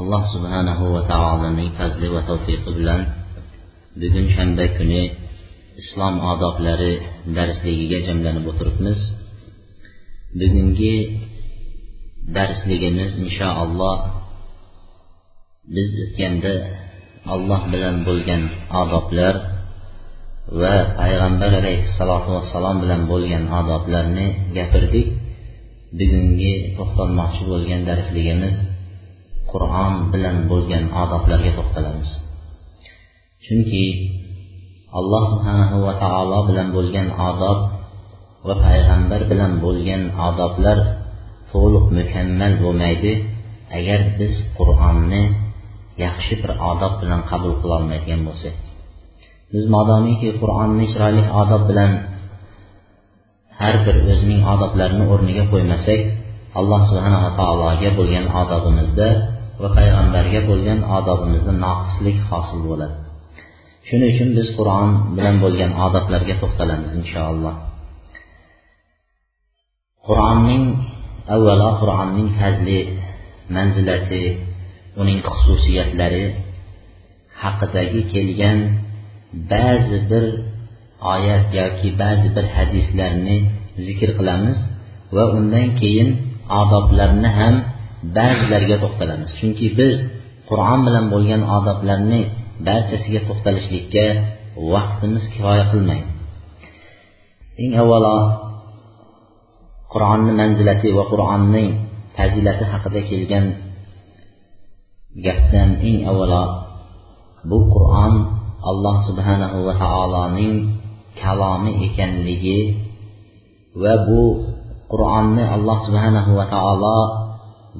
alloh subhanahu va taoloning fazli va tavfiqi bilan bugun shanba kuni islom odoblari darsligiga jamlanib o'tiribmiz. Bugungi darsligimiz inshaalloh biz o'tganda alloh bilan bo'lgan odoblar va payg'ambar alayhissalotu vassalom bilan bo'lgan odoblarni gapirdik. Bugungi to'xtalmoqchi bo'lgan darsligimiz qur'on bilan bo'lgan odoblarga to'xtalamiz. Chunki alloh subhanahu va taolo bilan bo'lgan odob va payg'ambar bilan bo'lgan odoblar to'liq mukammal bo'lmaydi agar biz qur'onni yaxshi bir odob bilan qabul qilolmaydigan bo'lsak. Biz modomiki qur'onni chiroyli odob bilan har bir o'zining odoblarini o'rniga qo'ymasak alloh subhanava taologa bo'lgan odobimizda va payg'ambarga bo'lgan odobimizda noqislik hosil bo'ladi. Shuning uchun biz qur'on bilan bo'lgan odoblarga to'xtalamiz inshaalloh. Qur'onning avvalo qur'onning fazli manzilati uning xususiyatlari haqidagi kelgan ba'zi bir oyat yoki ba'zi bir hadislarni zikr qilamiz va undan keyin odoblarni ham ba'zilariga to'xtalamiz. Chunki biz qur'on bilan bo'lgan odoblarni barchasiga to'xtalishlikka vaqtimiz kifoya qilmaydi. Eng avvalo qur'onni manzilati va qur'onning fazilati haqida kelgan gapdan eng avvalo bu qur'on alloh subhanahu va taoloning kalomi ekanligi va bu qur'onni alloh subhanahu va taolo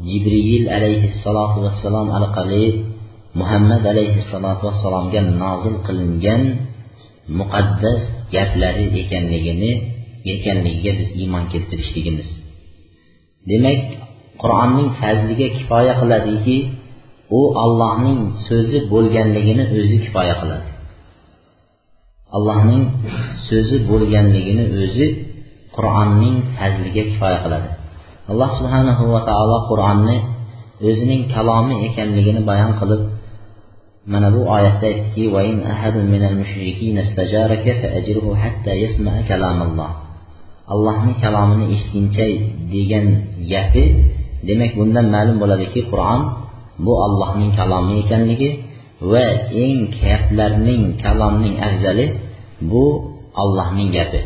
jibril alayhissalotu vassalom orqali muhammad alayhissalotu vassalomga nozil qilingan muqaddas gaplari ekanligini ekanligiga biz iymon keltirishligimiz. Demak qur'onning fazliga kifoya qiladiki u allohning so'zi bo'lganligini o'zi kifoya qiladi. Allohning so'zi bo'lganligini o'zi qur'onning fazliga kifoya qiladi. Alloh subhanahu va taolo qur'onni o'zining kalomi ekanligini bayon qilib mana bu oyatda aytdiki Allohning kalomini eshitguncha degan gapi demak bundan ma'lum bo'ladiki qur'on bu allohning kalomi ekanligi va eng gaplarning kalomning afzali bu allohning gapi.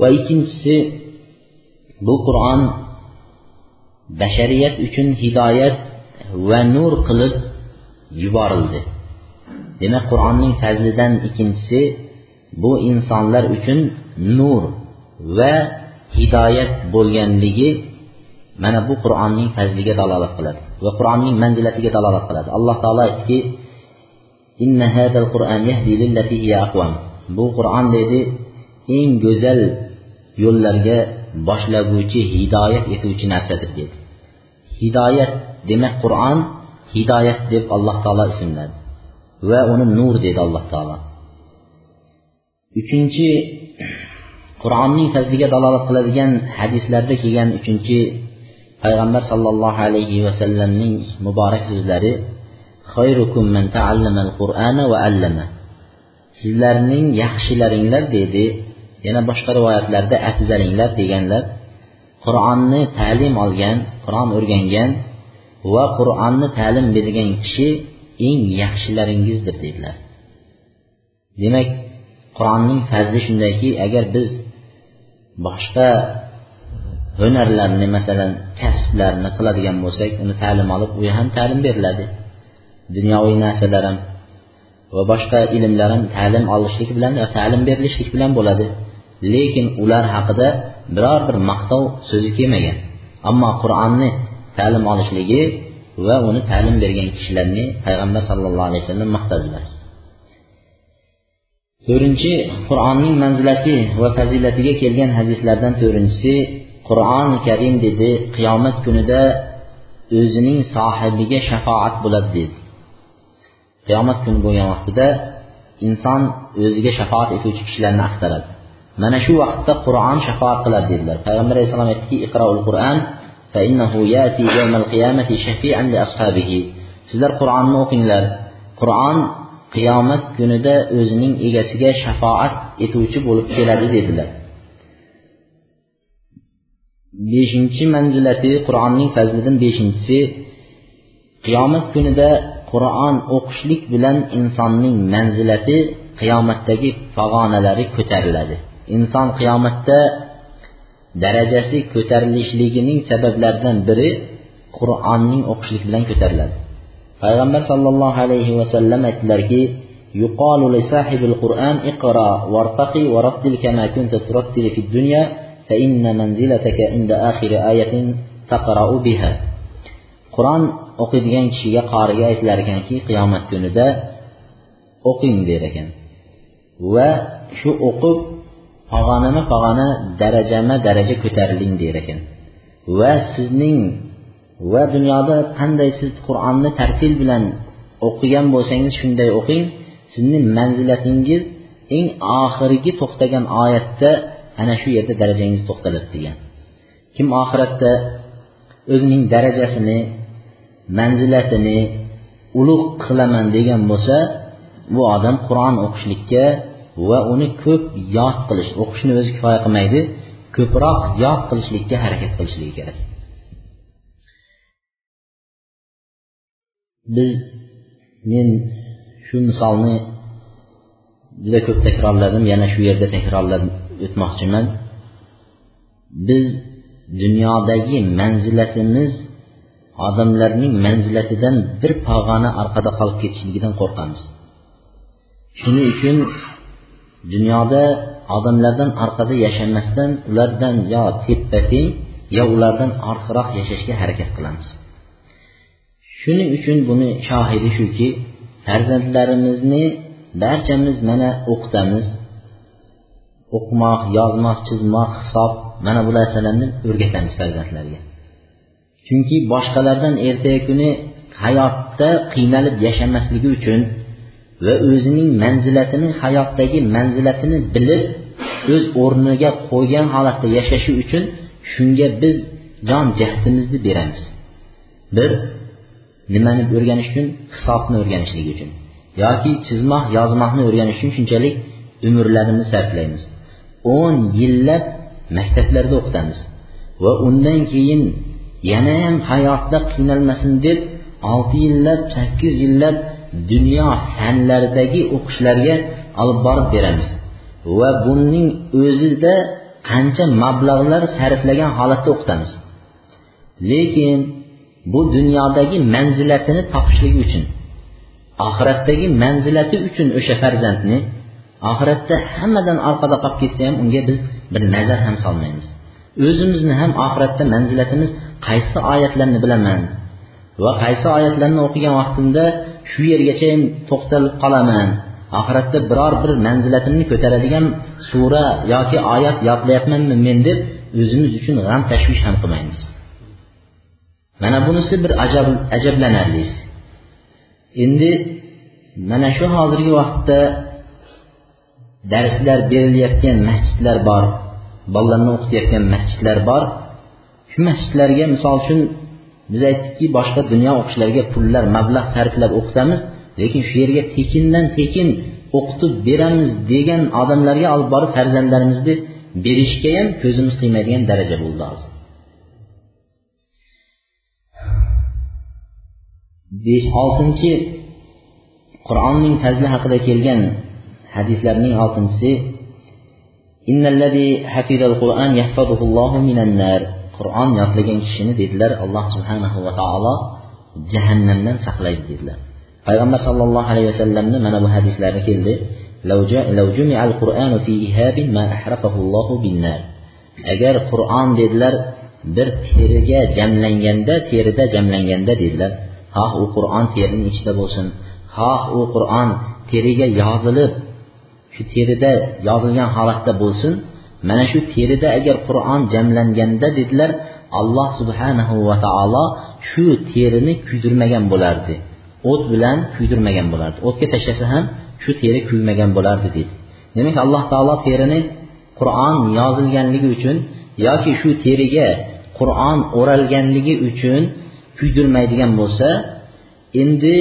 Va ikkinchisi bu qur'on bashariyat uchun hidoyat va nur qilib yuborildi. Demak qur'onning fazlidan ikkinchisi bu insonlar uchun nur va hidoyat bo'lganligi mana bu qur'onning fazliga dalolat qiladi va qur'onning manzilatiga dalolat qiladi. Alloh taolo aytdiki bu qur'on dedi eng go'zal yo'llarga boshlaguvchi hidoyat etuvchi narsadir dedi. Hidoyat demak qur'on hidoyat deb alloh taolo ismladi va uni nur dedi alloh taolo. Uchinchi qur'onning fazliga dalolat qiladigan hadislarda kelgan uchinchi payg'ambar sollallohu alayhi vasallamning muborak so'zlari sizlarning yaxshilaringlar dedi yana boshqa rivoyatlarda afzalinglar deganlar qur'onni ta'lim olgan qur'on o'rgangan va qur'onni ta'lim bergan kishi eng yaxshilaringizdir dedilar. Demak qur'onning fazli shundayki agar biz boshqa hunarlarni masalan kasblarni qiladigan bo'lsak uni ta'lim olib u ham ta'lim beriladi. Dunyoviy narsalar ham va boshqa ilmlar ham ta'lim olishlik bilan va ta'lim berilishlik bilan bo'ladi. Lekin ular haqida biror bir maqtov so'zi kelmagan. Ammo qur'onni ta'lim olishligi va uni ta'lim bergan kishilarni payg'ambar sallallohu alayhi vasallam maqtadilar. To'rtinchi qur'onning manzilati va fazilatiga kelgan hadislardan to'rtinchisi qur'oni karim dedi qiyomat kunida o'zining sohibiga shafoat bo'ladi dedi. Qiyomat kuni bo'lgan vaqtida inson o'ziga shafoat etuvchi kishilarni axtaradi. Mana shu vaqtda qur'on shafoat qiladi dedilar. Payg'ambar alayhissalom aytdiki iqroul qur'an sizlar qur'onni o'qinglar. Qur'on qiyomat kunida o'zining egasiga shafoat etuvchi bo'lib keladi dedilar. Beshinchi manzilati qur'onning fazlidan beshinchisi qiyomat kunida qur'on o'qishlik bilan insonning manzilati qiyomatdagi pog'onalari ko'tariladi. inson qiyomatda darajasi ko'tarilishligining sabablaridan biri qur'onning o'qishlik bilan ko'tariladi payg'ambar sollallohu alayhi vasallam aytdilarki يقال لصاحب القرآن اقرأ وارتقي ورتل كما كنت ترتل في الدنيا فإن منزلتك عند آخر آية تقرأ بها qur'on o'qiydigan kishiga qoriga aytilar ekanki qiyomat kunida o'qing der ekan va shu o'qib pog'onama pog'ona darajama daraja ko'tariling der ekan. Va sizning va dunyoda qanday siz qur'onni tartil bilan o'qigan bo'lsangiz shunday o'qing. Sizni manzilatingiz eng oxirgi to'xtagan oyatda ana shu yerda darajangiz to'xtaladi degan. Kim oxiratda o'zining darajasini manzilatini ulug' qilaman degan bo'lsa bu odam qur'on o'qishlikka va uni ko'p yod qilish o'qishni o'zi kifoya qilmaydi ko'proq yod qilishlikka harakat qilishligi kerak. Biz men shu misolni juda ko'p takrorladim yana shu yerda takrorlab o'tmoqchiman. Biz dunyodagi manzilatimiz odamlarning manzilatidan bir pog'ona orqada qolib ketishligidan qo'rqamiz. Shuning uchun dunyoda odamlardan orqada yashamasdan ulardan yo teppa teng yo ulardan orqaroq yashashga harakat qilamiz. Shuning uchun buni shohidi shuki farzandlarimizni barchamiz mana o'qitamiz. O'qimoq yozmoq chizmoq hisob mana bu narsalarni o'rgatamiz farzandlarga. Chunki boshqalardan ertaga kuni hayotda qiynalib yashamasligi uchun va o'zining manzilatini hayotdagi manzilatini bilib o'z o'rniga qo'ygan holatda yashashi uchun shunga biz jon jahdimizni beramiz. Bir nimani o'rganish uchun? Hisobni o'rganishlik uchun. Yoki chizmoq yozmoqni o'rganish uchun shunchalik umrlarimizni sarflaymiz. O'n yillab maktablarda o'qitamiz. Va undan keyin yanayam hayotda qiynalmasin deb olti yillab sakkiz yillab dunyo fanlaridagi o'qishlarga olib borib beramiz. Va buning o'zida qancha mablag'lar sarflagan holatda o'qitamiz. Lekin bu dunyodagi manzilatini topishligi uchun oxiratdagi manzilati uchun o'sha farzandni oxiratda hammadan orqada qolib ketsa ham unga biz bir nazar ham solmaymiz. O'zimizni ham oxiratda manzilatimiz qaysi oyatlarni bilaman va qaysi oyatlarni o'qigan vaqtimda shu yergacha to'xtalib qolaman. Oxiratda biror bir manzilatimni ko'taradigan sura yoki oyat yodlayapmanmi men deb o'zimiz uchun g'am tashvish ham qilmaymiz. Mana bunisi bir ajab ajablanarli. Endi mana shu hozirgi vaqtda darslar berilayotgan masjidlar bor bolalarni o'qitayotgan masjidlar bor. Shu masjidlarga misol uchun biz aytdikki boshqa dunyo o'qishlarga pullar mablag' sarflab o'qitamiz lekin shu yerga tekindan tekin o'qitib beramiz degan odamlarga olib borib farzandlarimizni berishga ham ko'zimiz qiymaydigan daraja bo'ldi hozir. Besh oltinchi qur'onning fazli haqida kelgan hadislarning oltinchisi qur'on yodlagan kishini dedilar alloh subhanahu va taolo jahannamdan saqlaydi dedilar. Payg'ambar sollallohu alayhi vasallamni mana bu hadislarni keldi. Agar qur'on dedilar bir teriga jamlanganda terida jamlanganda dedilar. Xoh u qur'on terining ichida bo'lsin. Xoh u qur'on teriga yozilib shu terida yozilgan holatda bo'lsin mana shu terida agar qur'on jamlanganda dedilar alloh subhanahu va taolo shu terini kuydirmagan bo'lardi. O't bilan kuydirmagan bo'lardi. O'tga tashlasa ham shu teri kuymagan bo'lardi deydi demak alloh taolo terini qur'on yozilganligi uchun yoki shu teriga qur'on o'ralganligi uchun kuydirmaydigan bo'lsa endi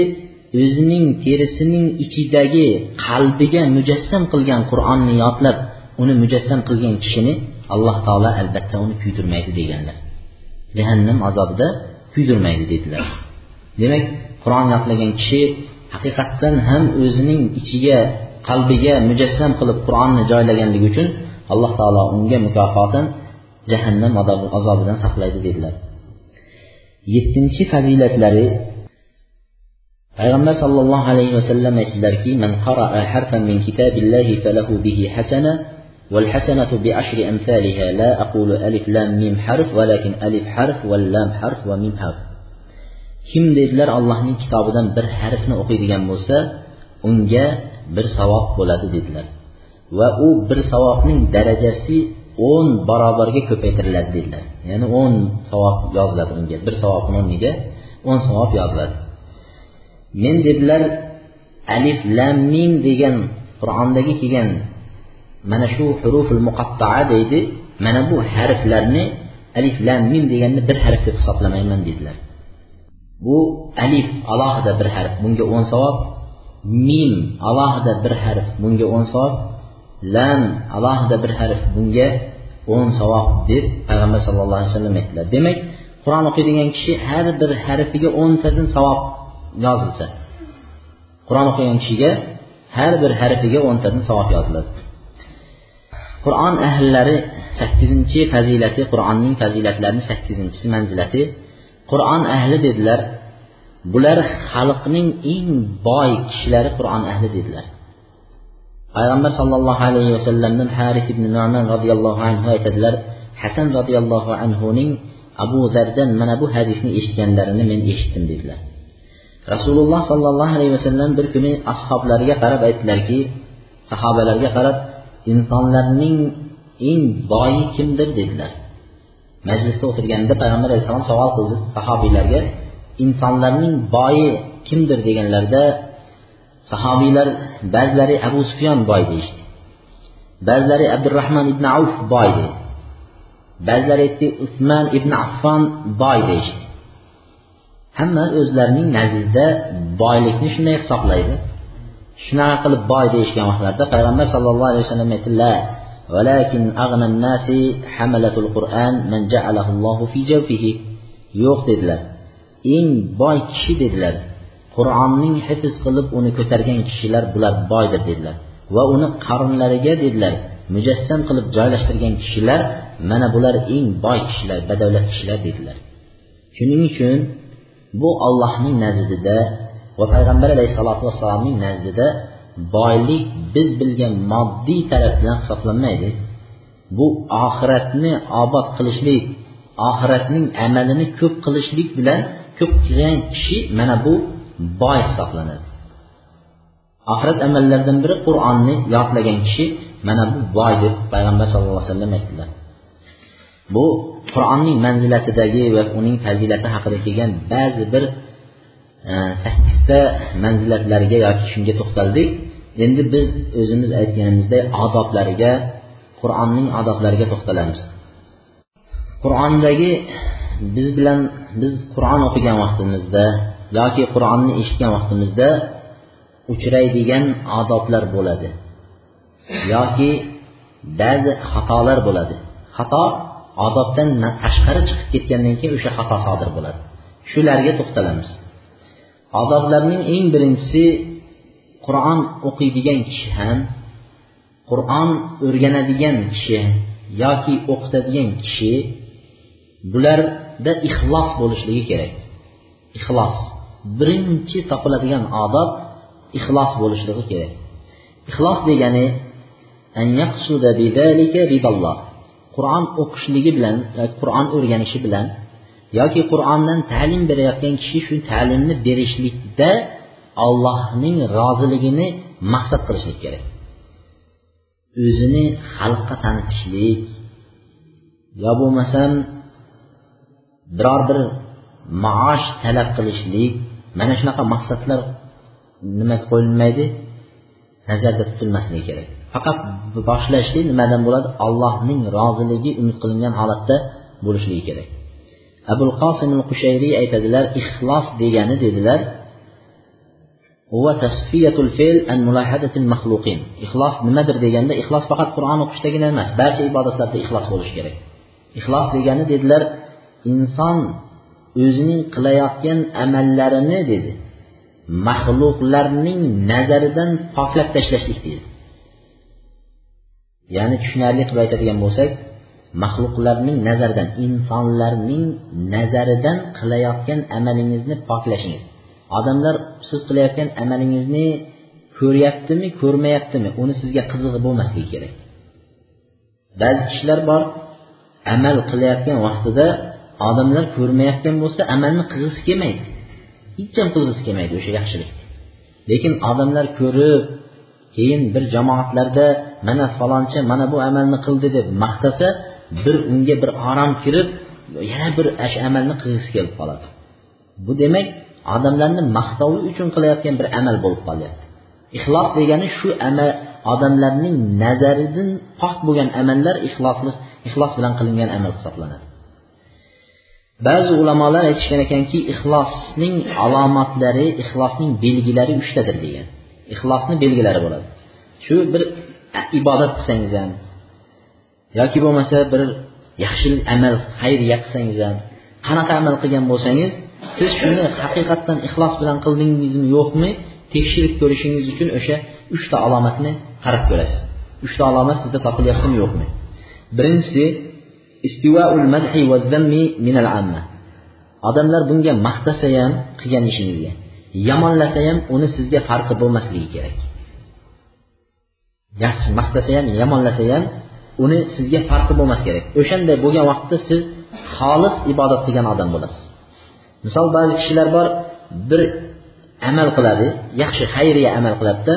o'zining terisining ichidagi qalbiga mujassam qilgan qur'onni yodlab uni mujassam qilgan kishini alloh taolo albatta uni kuydirmaydi deganlar. Jahannam azobida kuydirmaydi dedilar. Demak qur'on yodlagan kishi haqiqatdan ham o'zining ichiga qalbiga mujassam qilib qur'onni joylaganligi uchun alloh taolo unga mukofotan jahannam azobidan saqlaydi dedilar. Yettinchi fazilatlari payg'ambar sollallohu alayhi vasallam aytdilarki man qaraa harfan min kitabillahi falahu bihi hasana والحسنة بعشر أمثالها لا أقول ألف لام ميم حرف ولكن ألف حرف واللام حرف وميم حرف kim dedilar allohning kitobidan bir harfni o'qiydigan bo'lsa unga bir savob bo'ladi dedilar va u bir savobning darajasi o'n barobarga ko'paytiriladi dedilar ya'ni o'n savob yoziladi unga bir savobni o'rniga o'n savob yoziladi men dedilar alif lam mim degan qur'ondagi kelgan mana shu huruful muqattaa deydi. Mana bu harflarni alif lam mim deganni bir harf deb hisoblamayman dedilar. Bu alif alohida bir harf bunga o'n savob. Mim alohida bir harf bunga o'n savob. Lam alohida bir harf bunga o'n savob deb payg'ambar sallallohu alayhi vasallam aytdilar. Demak qur'on o'qiydigan kishi har bir harfiga o'ntadan savob yozilsa qur'on o'qigan kishiga har bir harfiga o'ntadan savob yoziladi. Quran əhlləri 8-ci fəziləti, Quranın fəzilətlərinin 8-ci mənziləti Quran əhli dedilər. Bunlar xalqının ən boy kişiləri Quran əhli dedilər. Peyğəmbər sallallahu alayhi və sallamdan Haris ibn Nu'man radiyallahu anhu aytdılar. Həsən radiyallahu anhu'nun Abu Zərdən mənə bu hədisini eşitdiklərini mən eşitdim dedilər. Rasulullah sallallahu alayhi və sallam bir günü ashablarına qarab aytdılar ki, sahabelərə qarab insonlarning eng boyi kimdir dedilar. Majlisda o'tirganda payg'ambar alayhissalom savol qildi sahobiylarga insonlarning boyi kimdir deganlarida sahobiylar ba'zilari abu sufyon boy deyishdi ba'zilari abdurahmon ibn avf boy dedi ba'zilari aytdi usmon ibn affon boy deyishdi. Hamma o'zlarining nazdida boylikni shunday hisoblaydi. shunaqa qilib boy deyishgan vaqtlarida payg'ambar sallallohu alayhi vasallam aytdilar ولكن أغنى الناس حملة القرآن من جعله الله في جوفه yo'q dedilar eng boy kishi dedilar qur'onning hifz qilib uni ko'targan kishilar bular boydir dedilar va uni qarinlariga dedilar mujassam qilib joylashtirgan kishilar mana bular eng boy kishilar badavlat kishilar dedilar shuning uchun bu ollohning nazdida va payg'ambar alayhissalotu vassalomning nazdida boylik biz bilgan moddiy taraf bilan hisoblanmaydi. Bu oxiratni obod qilishlik oxiratning amalini ko'p qilishlik bilan ko'p qilgan kishi mana bu boy hisoblanadi. Oxirat amallaridan biri qur'onni yodlagan kishi mana bu boy deb payg'ambar sallallohu alayhi vasallam aytdilar. Bu qur'onning manzilatidagi va uning fazilati haqida kelgan ba'zi bir sakkizta manzilatlariga yoki shunga to'xtaldik. Endi biz o'zimiz aytganimizdek odoblariga qur'onning odoblariga to'xtalamiz. Qur'ondagi biz bilan biz qur'on o'qigan vaqtimizda yoki qur'onni eshitgan vaqtimizda uchraydigan odoblar bo'ladi. Yoki ba'zi xatolar bo'ladi. Xato odobdan tashqari chiqib ketgandan keyin o'sha xato sodir bo'ladi. Shularga to'xtalamiz. Azoblarning eng birinchisi qur'on o'qiydigan kishi ham qur'on o'rganadigan kishi yoki o'qitadigan kishi bularda ixlos bo'lishligi kerak. Ixlos. Birinchi topiladigan odob ixlos bo'lishligi kerak. Ixlos degani qur'on o'qishligi bilan qur'on o'rganishi bilan yoki qur'ondan ta'lim berayotgan kishi shu ta'limni berishlikda allohning roziligini maqsad qilishlik kerak. O'zini xalqqa tanitishlik. Yo bo'lmasam biror bir maosh talab qilishlik. Mana shunaqa maqsadlar nima qo'yilmaydi? Nazarda tutilmasligi kerak. Faqat boshlashlik nimadan bo'ladi? Allohning roziligi umid qilingan holatda bo'lishligi kerak. Abul qosim qushayriy aytadilar ixlos degani dedilar ixlos nimadir deganda ixlos faqat qur'on o'qishdagina emas barcha ibodatlarda ixlos bo'lishi kerak. Ixlos degani dedilar inson o'zining qilayotgan amallarini dedi maxluqlarning nazaridan poklab tashlashlik deydi ya'ni tushunarli qilib aytadigan bo'lsak maxluqlarning nazaridan insonlarning nazaridan qilayotgan amalingizni poklashingiz. Odamlar siz qilayotgan amalingizni ko'ryaptimi ko'rmayaptimi uni sizga qizig'i bo'lmasligi kerak. Ba'zi kishilar bor amal qilayotgan vaqtida odamlar ko'rmayotgan bo'lsa amalni qilg'isi kelmaydi. Hech ham qilg'isi kelmaydi o'sha yaxshilikni lekin odamlar ko'rib keyin bir jamoatlarda mana falonchi mana bu amalni qildi deb maqtasa bir unga bir orom kirib yana bir ash amalni qilg'isi kelib qoladi. Bu demak odamlarni maqtovi uchun qilayotgan bir amal bo'lib qolyapti. Ixlos degani shu amal odamlarning nazaridan pok bo'lgan amallar ixlosli ixlos bilan qilingan amal hisoblanadi. Ba'zi ulamolar aytishgan ekanki ixlosning alomatlari ixlosning belgilari uchtadir degan. Ixlosni belgilari bo'ladi. Shu bir ibodat qilsangiz ham yoki bo'lmasa bir yaxshi amal xayr yaqsangiz ham qanaqa amal qilgan bo'lsangiz siz shuni haqiqatdan ixlos bilan qildingizmi yo'qmi tekshirib ko'rishingiz uchun o'sha uchta alomatni qarab ko'rasiz. Uchta alomat sizda topilyaptimi yo'qmi? Birinchisi istivaul madhi va zammi minal amma. Odamlar bunga maqtasa ham qilgan ishingizga yomonlasa ham uni sizga farqi bo'lmasligi kerak. Yaxshi maqtasa ham yomonlasa ham uni sizga farqi bo'lmas kerak. O'shanday bo'lgan vaqtda siz xolis ibodat qilgan odam bo'lasiz. Misol ba'zi kishilar bor bir amal qiladi yaxshi xayriya amal qiladida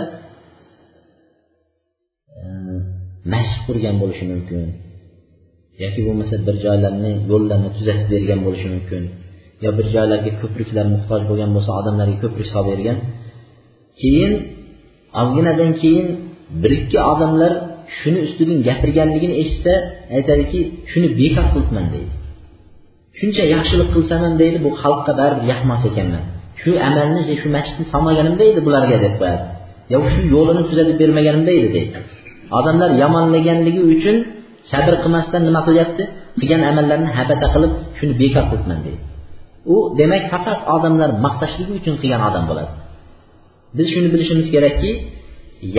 masjid qurgan bo'lishi mumkin yoki bo'lmasa bir joylarni yo'llarni tuzatib bergan bo'lishi mumkin yo bir joylarga ko'priklar muhtoj bo'lgan bo'lsa odamlarga ko'prik solib bergan. Keyin ozginadan keyin bir ikki odamlar shuni ustidan gapirganligini eshitsa aytadiki shuni bekor qilibman deydi. Shuncha yaxshilik qilsam ham deydi bu xalqqa baribir yoqmas ekanman. Shu amalni shu masjidni solmaganimda edi bularga deb qo'yadi. Yo shu yo'lini tuzatib bermaganimda edi deydi. Odamlar yomonlaganligi uchun sabr qilmasdan nima qilyapti? Qilgan amallarni habata qilib shuni bekor qilibman deydi. U demak faqat odamlar maqtashligi uchun qilgan odam bo'ladi. Biz shuni bilishimiz kerakki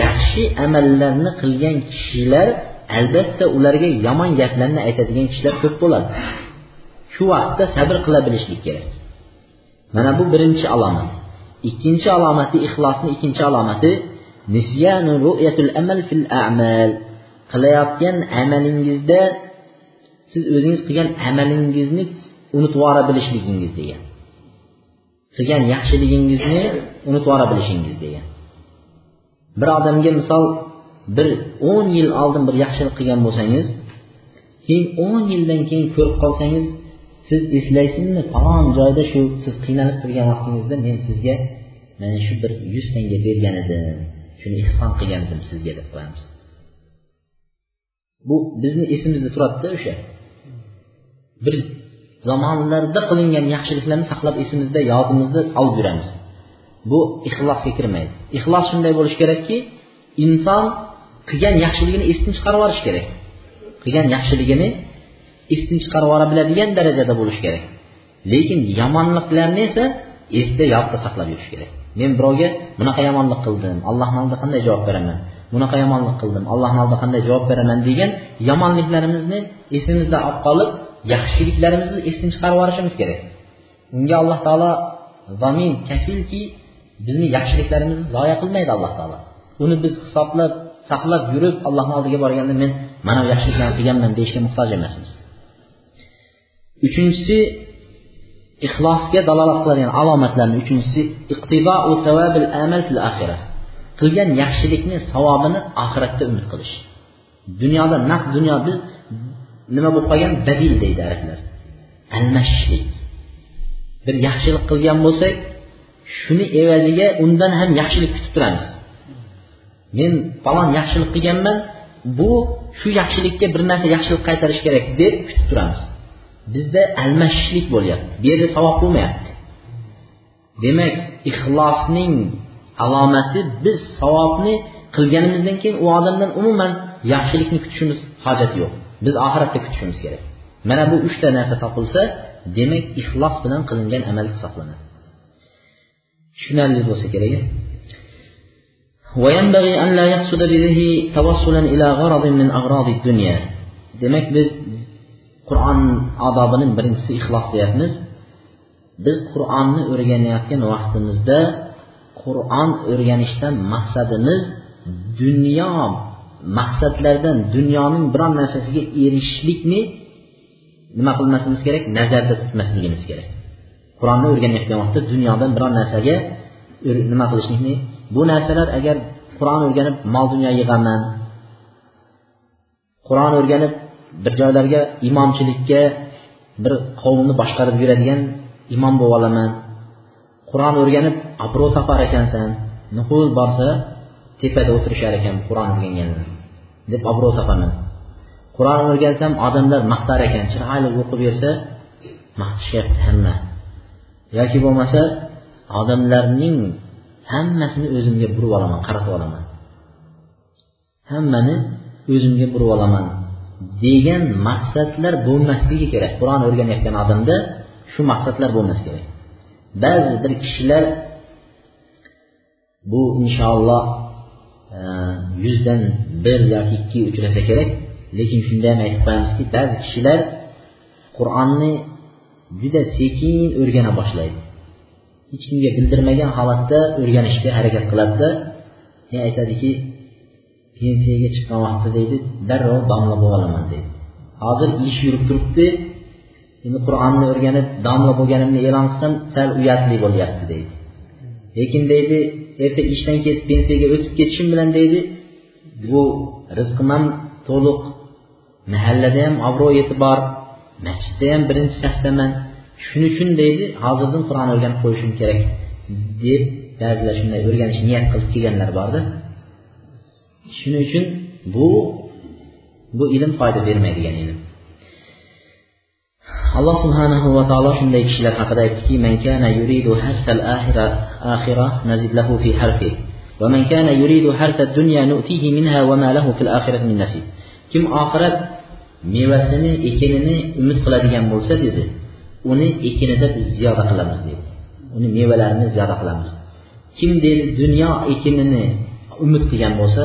yaxshi amallarni qilgan kishilar albatta ularga yomon gaplarni aytadigan kishilar ko'p bo'ladi. Shu vaqtda sabr qila bilishlik kerak. Mana bu birinchi alomat ikkinchi alomati ixlosni ikkinchi alomati amal fil a'mal. Qilayotgan amalingizda siz o'zingiz qilgan amalingizni unutib yubora bilishligingiz degan. Qilgan yaxshiligingizni unutib yubora bilishingiz degan. Bir odamga misol bir o'n yil oldin bir yaxshilik qilgan bo'lsangiz keyin o'n yildan keyin ko'rib qolsangiz siz eslaysizmi? Falon joyda shu siz qiynalib turgan vaqtingizda men sizga mana shu bir yuz tanga bergan edim shuni ehson qilgan edim sizga deb qo'yamiz. Bu bizni esimizda turadida o'sha. Bir zamonlarda qilingan yaxshiliklarni saqlab esimizda yodimizda olib yuramiz. Bu ixlosga kirmaydi. Ixlos shunday bo'lishi kerakki inson qilgan yaxshiligini esdan chiqarib yuborish kerak. Qilgan yaxshiligini esdan chiqarib yubora biladigan darajada bo'lishi kerak. Lekin yomonliklarni esa esda yodda saqlab yurish kerak. Men birovga bunaqa yomonlik qildim allohni oldida qanday javob beraman? Bunaqa yomonlik qildim allohni oldida qanday javob beraman degan yomonliklarimizni esimizda olib qolib yaxshiliklarimizni esdan chiqarib yuborishimiz kerak. Unga alloh taolo zamin kafilki bizni yaxshiliklarimizni zoya qilmaydi alloh taolo. Uni biz hisoblab saqlab yurib allohni oldiga borganda men mana bu yaxshiliklarni qilganman deyishga muhtoj emasmiz uchinchisi ixlosga dalolat qiladigan alomatlarni uchinchisi qilgan yaxshilikni savobini oxiratda umid qilish. Dunyoda naq dunyo biz nima bo'lib qolgan? Badil deydi arablar. Almashishlik. Bir yaxshilik qilgan bo'lsak shuni evaziga undan ham yaxshilik kutib turamiz. Men falon yaxshilik qilganman bu shu yaxshilikka bir narsa yaxshilik qaytarish kerak deb kutib turamiz. Bizda almashishlik bo'lyapti bu yerda savob bo'lmayapti. Demak ixlosning alomati biz savobni qilganimizdan keyin u odamdan umuman yaxshilikni kutishimiz hojati yo'q. Biz oxiratda kutishimiz kerak. Mana bu uchta narsa topilsa demak ixlos bilan qilingan amal hisoblanadi. tushunarli bo'lsa kerak وينبغي أن لا يقصد به توصلا إلى غرض من أغراض الدنيا demak biz qur'on odobining birinchisi ixlos deyapmiz biz qur'onni o'rganayotgan vaqtimizda qur'on o'rganishdan maqsadimiz dunyo maqsadlardan dunyoning biron narsasiga erishishlikni nima qilmasligimiz kerak nazarda tutmasligimiz kerak Qur'onni o'rganayotgan vaqtda dunyodan biror narsaga nima qilishlikni bu narsalar agar qur'on o'rganib mol dunyo yig'aman qur'on o'rganib bir joylarga imomchilikka bir qavmni boshqarib yuradigan imom bo'lib olaman qur'on o'rganib obro' topar ekansan nuqul borsa tepada o'tirishar ekan qur'on o'rganganlar deb obro' topaman qur'on o'rgansam odamlar maqtar ekan chiroyli o'qib bersa maqtashyapti hamma yoki bo'lmasa odamlarning hammasini o'zimga burib olaman qaratib olaman. Hammani o'zimga burib olaman degan maqsadlar bo'lmasligi kerak. Qur'on o'rganayotgan odamda shu maqsadlar bo'lmasi kerak. Ba'zi bir kishilar bu inshaalloh e, yuzdan bir yoki ikki uchrasa kerak. Lekin shunda ham aytib qo'yamizki ba'zi kishilar qur'onni juda sekin o'rgana boshlaydi. Hech kimga bildirmagan holatda o'rganishga harakat qiladida keyin aytadiki pensiyaga chiqqan vaqtda deydi darrov domla bo'lib olaman deydi. Hozir ish yurib turibdi endi qur'onni o'rganib domla bo'lganimni e'lon qilsam sal uyatli bo'lyapti deydi. Lekin deydi erta ishdan ketib pensiyaga o'tib ketishim bilan deydi bu rizqim ham to'liq mahallada ham obro' e'tibor masjidda ham birinchi safdaman shuning uchun deydi hozirdan qur'on o'rganib qo'yishim kerak deb ba'zilar shunday o'rganish niyat qilib kelganlar borda. Shuning uchun bu bu ilm foyda bermaydigan ilm. Alloh subhanahu va taolo shunday kishilar haqida aytdiki man kana yuridu harsal akhira nazid lahu fi harfi. Va man kana yuridu harsad dunya nu'tihi minha wa ma lahu fil akhirati min nasib. Kim oxirat mevasini ekinini umid qiladigan bo'lsa dedi uni ekinida biz ziyoda qilamiz dedi. Uni mevalarini ziyoda qilamiz. Kim deydi dunyo ekinini umid qilgan bo'lsa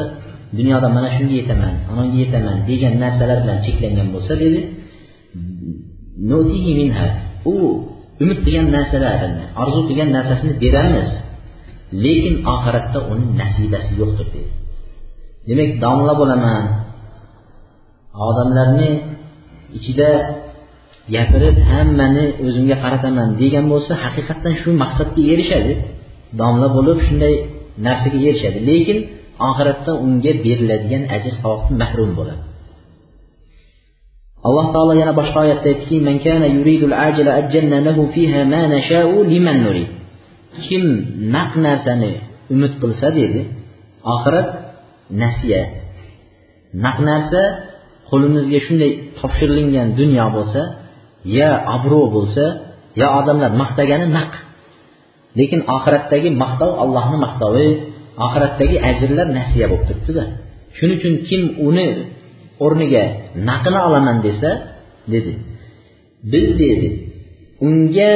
dunyoda mana shunga yetaman anonga yetaman degan narsalar bilan cheklangan bo'lsa dedi u umid qilgan narsalarini orzu qilgan narsasini beramiz lekin oxiratda uni nasibasi yo'qdir dedi. Demak domla bo'laman odamlarni ichida gapirib hammani o'zimga qarataman degan bo'lsa haqiqatdan shu maqsadga erishadi. Domla bo'lib shunday narsaga erishadi. Lekin oxiratda unga beriladigan ajr savobdan mahrum bo'ladi. Alloh taolo yana boshqa oyatda aytdiki kim naq narsani umid qilsa dedi oxirat nasiya. Naq narsa qo'limizga shunday topshirilgan dunyo bo'lsa ya obro' bo'lsa yo odamlar maqtagani naq. Lekin oxiratdagi maqtov allohni maqtovi oxiratdagi ajrlar nasiya bo'lib turibdida. Shuning uchun kim uni o'rniga naqini olaman desa dedi biz dedi unga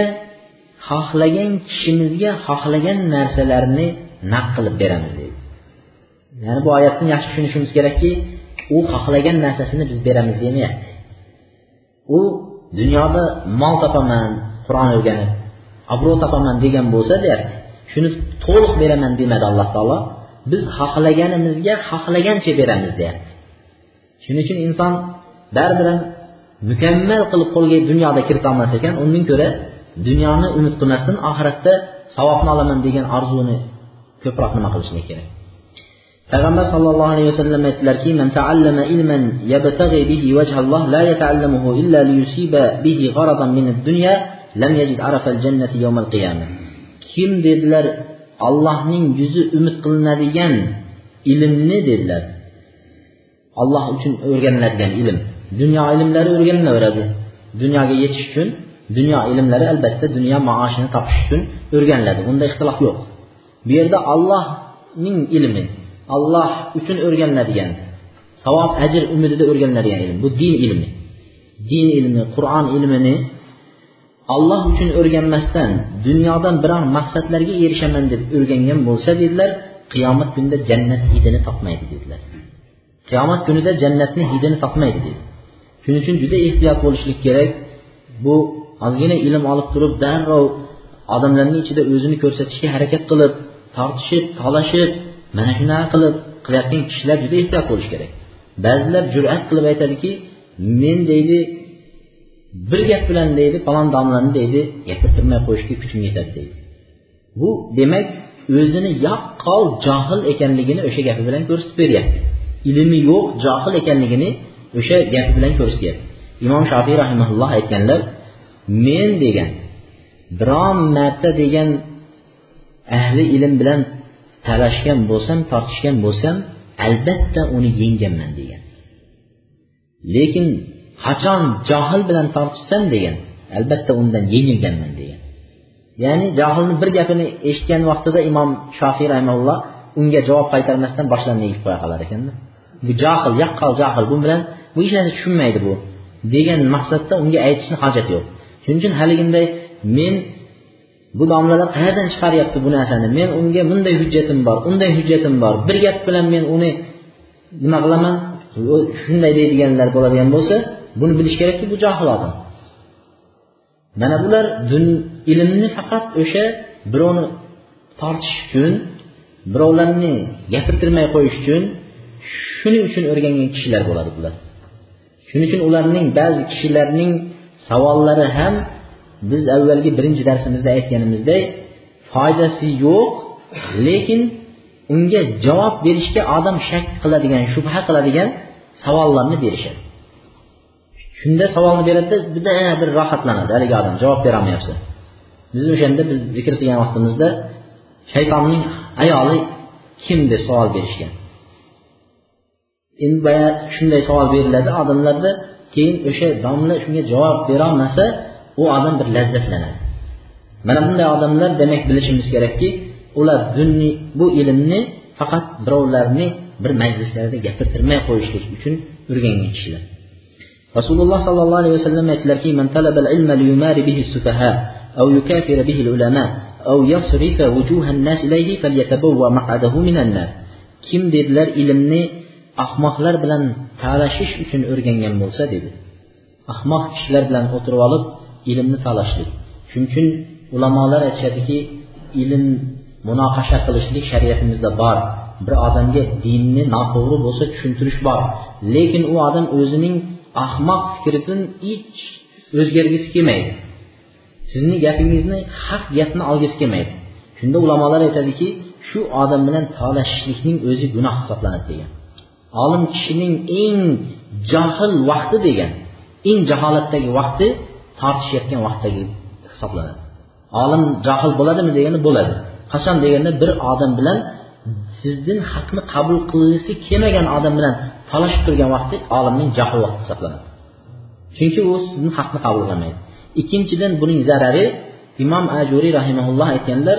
xohlagan kishimizga xohlagan narsalarni naq qilib beramiz dedi. Ya'ni bu oyatni yaxshi tushunishimiz kerakki u xohlagan narsasini biz beramiz demayapti. U dunyoda mol topaman qur'on o'rganib obro' topaman degan bo'lsa deyapti shuni to'liq beraman demadi alloh taolo. Biz xohlaganimizga xohlagancha beramiz deyapti. Shuning uchun inson baribir ham mukammal qilib qo'lga dunyoda kiritolmas ekan undan ko'ra dunyoni umid qilmasdan oxiratda savobni olaman degan orzuni ko'proq nima qilishlik kerak? Payg'ambar sallallohu alayhi vasallam aytdilarki man ta'allama ilman yabtaghi bihi vajhalloh la yata'allamuhu illa liyusiba bihi gharadan min ad-dunya lam yajid arafa al-jannati yawm al-qiyamah kim dedilar allohning yuzi umid qilinadigan ilmni dedilar. Alloh uchun o'rganiladigan ilm. Dunyo ilmlari o'rganilaveradi. Dunyoga yetish uchun dunyo ilmlari albatta dunyo maoshini topish uchun o'rganiladi. Bunda ixtilof yo'q. Bu yerda allohning ilmi alloh uchun o'rganiladigan savob ajr umidida o'rganiladigan ilm. Bu din ilmi. Din ilmi qur'on ilmini olloh uchun o'rganmasdan dunyodan biror maqsadlarga erishaman deb o'rgangan bo'lsa dedilar qiyomat kunida jannat hidini topmaydi dedilar. Qiyomat kunida jannatni hidini topmaydi dedi. Shuning uchun juda ehtiyot bo'lishlik kerak. Bu ozgina ilm olib turib darrov odamlarning ichida o'zini ko'rsatishga harakat qilib tortishib talashib mana shunaqa qilib qilayotgan kishilar juda ehtiyot bo'lishi kerak. Ba'zilar jur'at qilib aytadiki men deydi bir gap bilan deydi falon domlani deydi gapirtirmay qo'yishga kuchim yetadi deydi. Bu demak o'zini yaqqol johil ekanligini o'sha gapi bilan ko'rsatib beryapti. Ilmi yo'q johil ekanligini o'sha gapi bilan ko'rsatyapti imom shofiy rahimaulloh aytganlar men degan biron marta degan ahli ilm bilan talashgan bo'lsam tortishgan bo'lsam albatta uni yengganman degan. Lekin qachon johil bilan tortishsam degan albatta undan yengilganman degan. Ya'ni johilni bir gapini eshitgan vaqtida imom shofiy rahimalloh unga javob qaytarmasdan boshlarini egib qo'ya qolar ekanda. Bu johil yaqqol johil bu bilan bu hech narsa tushunmaydi bu. Degan maqsadda unga aytishni hojati yo'q. Shuning uchun haliginday men bu domlalar qayerdan chiqaryapti bu narsani? Men unga bunday hujjatim bor unday hujjatim bor. Bir gap bilan men uni nima qilaman? Shunday deydiganlar bo'ladigan bo'lsa buni bilish kerakki bu johil odam. Mana bular ilmni faqat o'sha birovni tortish uchun birovlarni gapirtirmay qo'yish uchun shuning uchun o'rgangan kishilar bo'ladi bular. Shuning uchun ularning ba'zi kishilarning savollari ham biz avvalgi birinchi darsimizda aytganimizdek foydasi yo'q lekin unga javob berishga odam shak qiladigan shubha qiladigan savollarni berishadi. Shunda savolni beradida juda bir rohatlanadi haligi odam javob berolmayapsa biz o'shanda biz zikr qilgan vaqtimizda shaytonning ayoli kim deb savol berishgan. Endi boya shunday savol beriladi odamlarda keyin o'sha domla shunga javob berolmasa u odam bir lazzatlanadi. Mana bunday odamlar demak bilishimiz kerakki ular dunni bu ilmni faqat birovlarni bir majlislarida gapirtirmay qo'yishlik uchun o'rgangan kishilar. Rasululloh sollallohu alayhi vasallam aytdilarki man talaba ilma liyumari bihi sufaha aw yukafira bihi al-ulama aw yasrifa wujuha nas ilayhi falyatabawwa maq'adahu minan nar. Kim dedilar ilmni ahmoqlar bilan talashish uchun o'rgangan bo'lsa dedi. Ahmoq kishilar bilan o'tirib olib ilmni talashlik shuning uchun ulamolar aytishadiki ilm munoqasha qilishlik shariatimizda bor. Bir odamga dinni noto'g'ri bo'lsa tushuntirish bor. Lekin u odam o'zining ahmoq fikridan hech o'zgargisi kelmaydi. Sizni gapingizni haq gapni olgisi kelmaydi. Shunda ulamolar aytadiki shu odam bilan talashishlikning o'zi gunoh hisoblanadi degan. Olim kishining eng johil vaqti degan eng jaholatdagi vaqti tortishayotgan vaqtdagi hisoblanadi. Olim johil bo'ladimi deganda bo'ladi. Qachon deganda bir odam bilan sizdan haqni qabul qilgisi kelmagan odam bilan talashib turgan vaqti olimning jahl vaqti hisoblanadi. Chunki u sizni haqni qabul qilmaydi. Ikkinchidan buning zarari imom ajuriy rahimaulloh aytganlar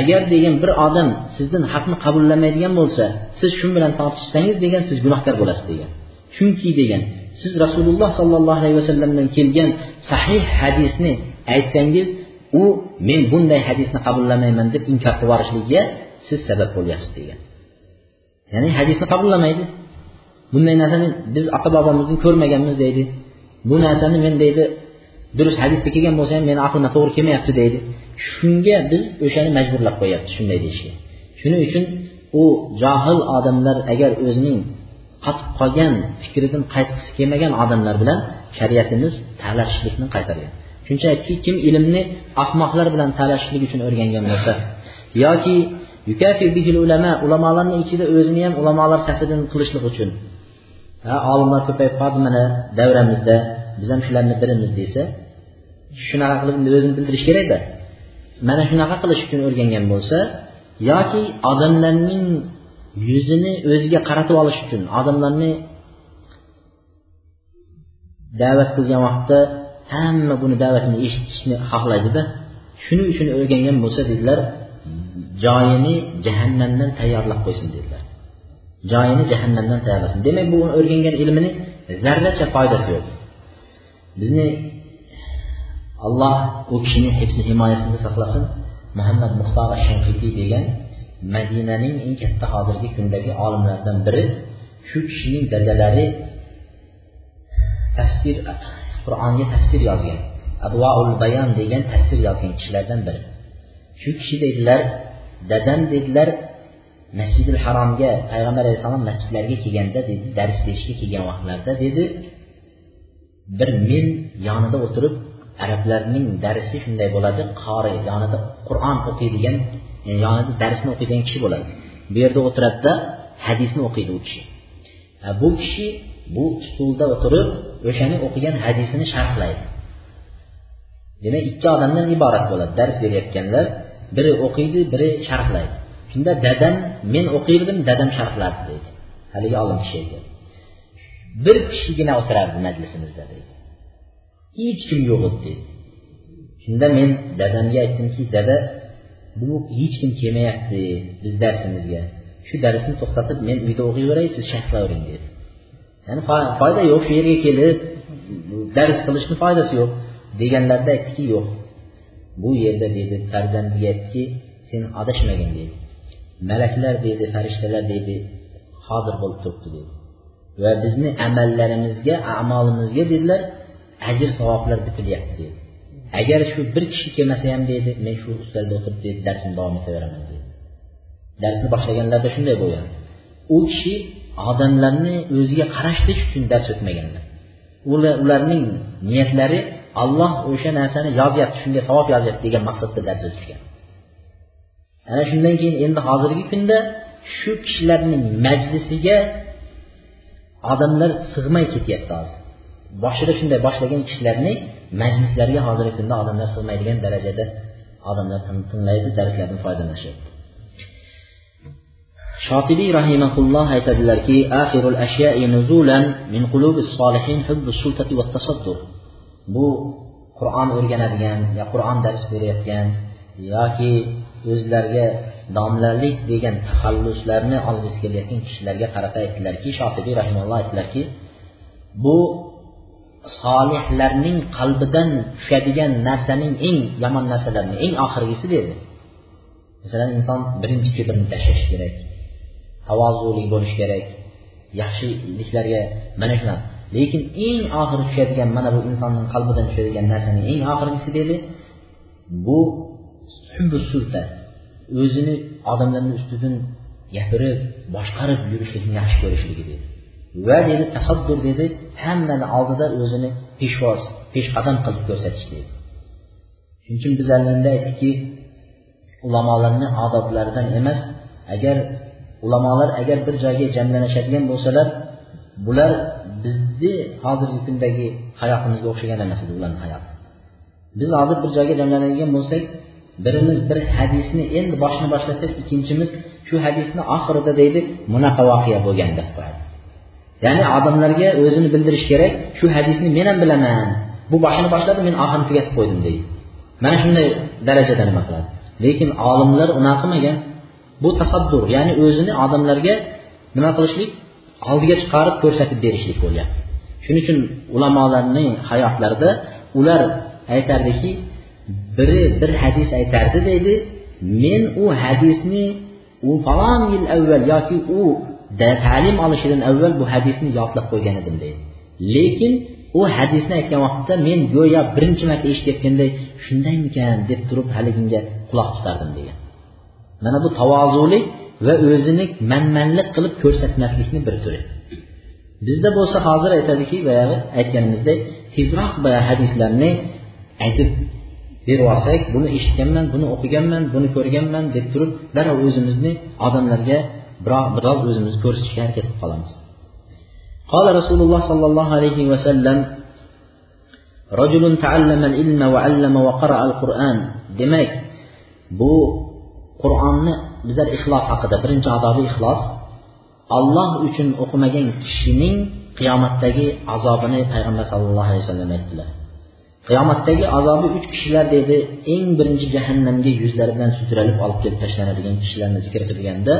agar degan bir odam sizdan haqni qabullamaydigan bo'lsa siz shu bilan tortishsangiz degan siz gunohkor bo'lasiz degan. Chunki degan siz rasululloh sollallohu alayhi vasallamdan kelgan sahih hadisni aytsangiz u men bunday hadisni qabullamayman deb inkor qilib yuborishligiga siz sabab bo'lyapsiz degan. Ya'ni hadisni qabullamaydi bunday narsani biz ota bobomizdan ko'rmaganmiz deydi. Bu narsani men deydi durust hadisda kelgan bo'lsa ham meni aqlimga to'g'ri kelmayapti deydi. Shunga biz o'shani majburlab qo'yyapmiz shunday deyishga. Shuning uchun u johil odamlar agar o'zining qotib qolgan fikridan qaytgisi kelmagan odamlar bilan shariatimiz talashishlikni qaytargan. Shuncha kim ilmni ahmoqlar bilan talashishlik uchun o'rgangan bo'lsa yoki ulama ulamolarni ichida o'zini ham ulamolar safidan qilishlik uchun ha olimlar ko'payib qoldi mana davramizda biz ham shularni birimiz desa shunaqa qilib o'zini bildirish kerakda mana shunaqa qilish uchun o'rgangan bo'lsa yoki odamlarning yuzini o'ziga qaratib olish uchun odamlarni da'vat qilgan vaqtda hamma buni da'vatini eshitishni xohlaydida. Shuning uchun o'rgangan bo'lsa dedilar joyini jahannamdan tayyorlab qo'ysin dedilar. Joyini jahannamdan tayyorlasin. Demak bu o'rgangan ilmini zarracha foydasi yo'q. Bizni alloh u kishini himoyasida saqlasin. Muhammad muxtor shanqiqiy degan madinaning eng katta hozirgi kundagi olimlaridan biri shu kishining dadalari tafsir qur'onga tafsir yozgan advoul bayon degan tafsir yozgan kishilardan biri. Shu kishi dedilar dadam dedilar masjidil haromga payg'ambar alayhissalom masjidlarga kelganda dedi dars berishga kelgan vaqtlarida dedi bir men yonida o'tirib arablarning darsi shunday bo'ladi qori yonida qur'on o'qiydigan yonida darsni o'qiydigan kishi bo'ladi. Bu yerda o'tiradida hadisni o'qiydi u kishi. Bu kishi bu stulda o'tirib o'shani o'qigan hadisini sharhlaydi. Demak ikki odamdan iborat bo'ladi. Dars berayotganlar biri o'qiydi biri sharhlaydi. Shunda dadam men o'qirdim dadam sharhlardi deydi. Haligi olim kishi aytadi bir kishigina o'tirardi majlisimizda deydi. Hech kim yo'q edi deydi. Shunda men dadamga aytdimki dada bu hech kim kelmayapti biz darsimizga. Shu darsni to'xtatib men uyda o'qiyveray siz sharhlayvering dedi. Ya'ni foyda yo'q shu yerga kelib dars qilishni foydasi yo'q deganlarida aytdiki yo'q bu yerda dedi farzandiga aytdiki sen adashmagin dedi. Malaklar dedi farishtalar dedi hozir bo'lib turibdi dedi. Va bizni amallarimizga amolimizga dedilar ajr savoblar bitilyapti dedi. Agar shu bir kishi kelmasa ham deydi men shu ustalda o'tirib deydi darsni davom etaveraman deydi. Darsni boshlaganlarda shunday bo'lgan. U kishi odamlarni o'ziga qarashlik uchun dars o'tmaganlar ularning niyatlari alloh o'sha narsani yozyapti shunga savob yozyapti degan maqsadda dars o'tishgan. Ana shundan keyin endi hozirgi kunda shu kishilarning majlisiga odamlar sig'may ketyapti hozir. Boshida shunday boshlagan kishilarni majlislariga hozirgi kunda odamlar sig'maydigan darajada odamlar tinglaydi darslardan foydalanishyapti shotibiy rahimaulloh aytadilarki axirul ashyai nuzulan min qulubis solihin hubbus sultati va tasaddur bu qur'on o'rganadigan yo qur'on dars berayotgan yoki o'zlariga domlalik degan taxalluslarni olg'isi kelayotgan kishilarga qarata aytdilarki shotibiy rahimalloh aytdilarki bu solihlarning qalbidan tushadigan narsaning eng yomon narsalarni eng oxirgisi dedi. Masalan inson birinchi kibrni tashlash kerak tavozuli bo'lish kerak yaxshiliklarga mana shunaqa lekin eng oxiri tushadigan mana bu insonning qalbidan tushadigan narsaning eng oxirgisi dedi bu sulta. O'zini odamlarni ustidan gapirib boshqarib yurishlikni yaxshi ko'rishligi dedi. Va dedi tasaddur dedi hammani oldida o'zini peshvoz peshqadam qilib ko'rsatish dedi. Shuning uchun biz alanda aytdikki ulamolarni odoblaridan emas agar ulamolar agar bir joyga jamlanishadigan bo'lsalar bular bizni hozirgi kundagi hayotimizga o'xshagan emas edi ularni hayoti. Biz hozir bir joyga jamlanadigan bo'lsak birimiz bir hadisni endi boshini boshlasak ikkinchimiz shu hadisni oxirida deydi bunaqa voqea bo'lgan deb qo'yadi. Ya'ni odamlarga o'zini bildirish kerak shu hadisni men ham bilaman. Bu boshini boshladi men oxirini tugatib qo'ydim deydi. Mana shunday darajada nima qiladi? Lekin olimlar unaqa qilmagan bu tasaddur. Ya'ni o'zini odamlarga nima qilishlik? Oldiga chiqarib ko'rsatib berishlik bo'lyapti shuning uchun ulamolarning hayotlarida ular aytardiki biri bir hadis aytardi deydi men u hadisni u falon yil avval yoki u ta'lim olishidan avval bu hadisni yodlab qo'ygan edim deydi. Lekin u hadisni aytgan vaqtda men go'yo birinchi marta eshitayotganday shundaymikan deb turib haliginga quloq tutardim degan mana bu tavozulik va o'zini manmanlik qilib ko'rsatmaslikni bir turi. Bizda bo'lsa hozir aytadiki boyagi aytganimizdek tezroq boya hadislarni aytib berib buni eshitganman buni o'qiganman buni ko'rganman deb turib darrov o'zimizni odamlarga biroz o'zimizni ko'rsatishga harakat qilib qolamiz قال رسول الله صلى الله عليه وسلم رجل تعلم العلم وعلم وقرأ القرآن demak bu qur'onni bizlar ixlos haqida birinchi odobi ixlos olloh uchun o'qimagan kishining qiyomatdagi azobini payg'ambar sallallohu alayhi vasallam aytdilar qiyomatdagi azobi uch kishilar dedi eng birinchi jahannamga yuzlari bilan sudralib olib kelib tashlanadigan kishilarni zikr qilganda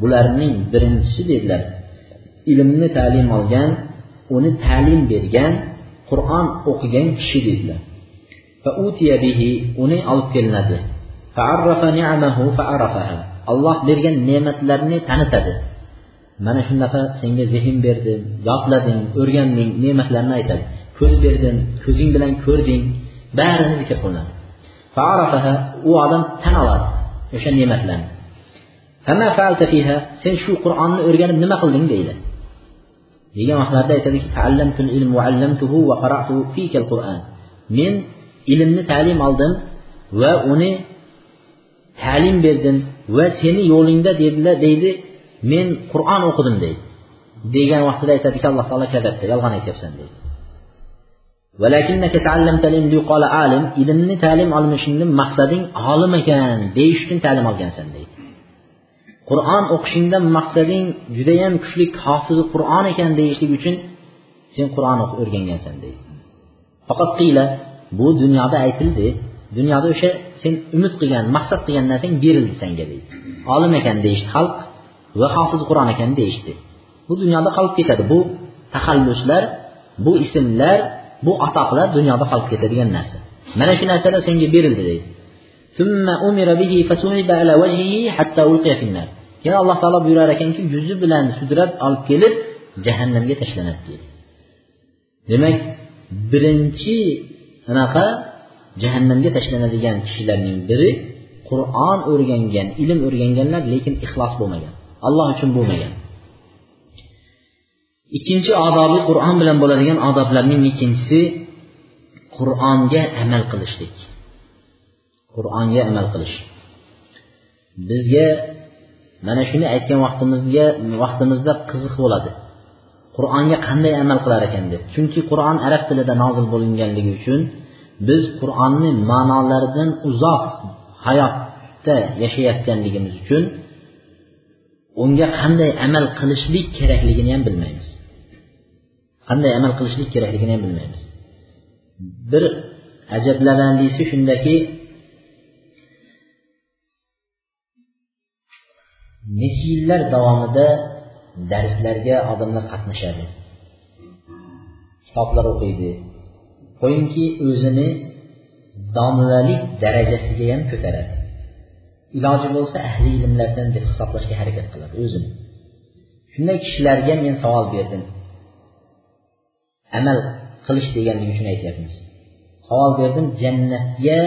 bularning birinchisi dedilar ilmni ta'lim olgan uni ta'lim bergan qur'on o'qigan kishi dedilar. Uni olib kelinadi. Alloh bergan ne'matlarni tanitadi. Mana shunaqa senga zehn berdim yodlading o'rganding ne'matlarni aytadi. Ko'z berdim ko'zing bilan ko'rding barini zikr qilinadi. U odam tan oladi o'sha ne'matlarni. Sen shu qur'onni o'rganib nima qilding deydi. Degan vaqtlarida aytadiki men ilmni ta'lim oldim va uni ta'lim berdim va seni yo'lingda dedilar deydi men qur'on o'qidim deydi. Degan vaqtida aytadiki alloh taolo kadabda yolg'on aytyapsan deydi. Ilmni ta'lim olishingni maqsading olim ekan deyish uchun ta'lim olgansan deydi. Qur'on o'qishingdan maqsading judayam kuchli hofizi qur'on ekan deyishlik uchun sen qur'on o'rgangansan deydi. Faqat qiyla bu dunyoda aytildi. Dunyoda o'sha sen umid qilgan maqsad qilgan narsang berildi senga deydi. Olim ekan deyishdi xalq va hofiz qur'on ekan deyishdi. Bu dunyoda qolib ketadi. Bu taxalluslar bu ismlar bu atoqlar dunyoda qolib ketadigan narsa. Mana shu narsalar senga berildi deydi. Keyin alloh taolo buyurar ekanki yuzi bilan sudrab olib kelib jahannamga tashlanadi deydi. Demak birinchi anaqa jahannamga tashlanadigan kishilarning biri qur'on o'rgangan ilm o'rganganlar lekin ixlos bo'lmagan alloh uchun bo'lmagan. Ikkinchi odobi qur'on bilan bo'ladigan odoblarning ikkinchisi qur'onga amal qilishlik. Qur'onga amal qilish. Bizga mana shuni aytgan vaqtimizga vaqtimizda qiziq bo'ladi. Qur'onga qanday amal qilar ekan deb. Chunki qur'on arab tilida nozil bo'linganligi uchun biz qur'onni ma'nolaridan uzoq hayotda yashayotganligimiz uchun unga qanday amal qilishlik kerakligini ham bilmaymiz. Qanday amal qilishlik kerakligini ham bilmaymiz. Bir ajablanarlisi shundaki necha yillar davomida darslarga odamlar qatnashadi. Kitoblar o'qiydi. Qo'yingki o'zini domlalik darajasiga ham ko'taradi. Iloji bo'lsa ahli ilmlardan deb hisoblashga harakat qiladi o'zini. Shunday kishilarga men savol berdim. Amal qilish deganligi uchun aytyapmiz. Savol berdim jannatga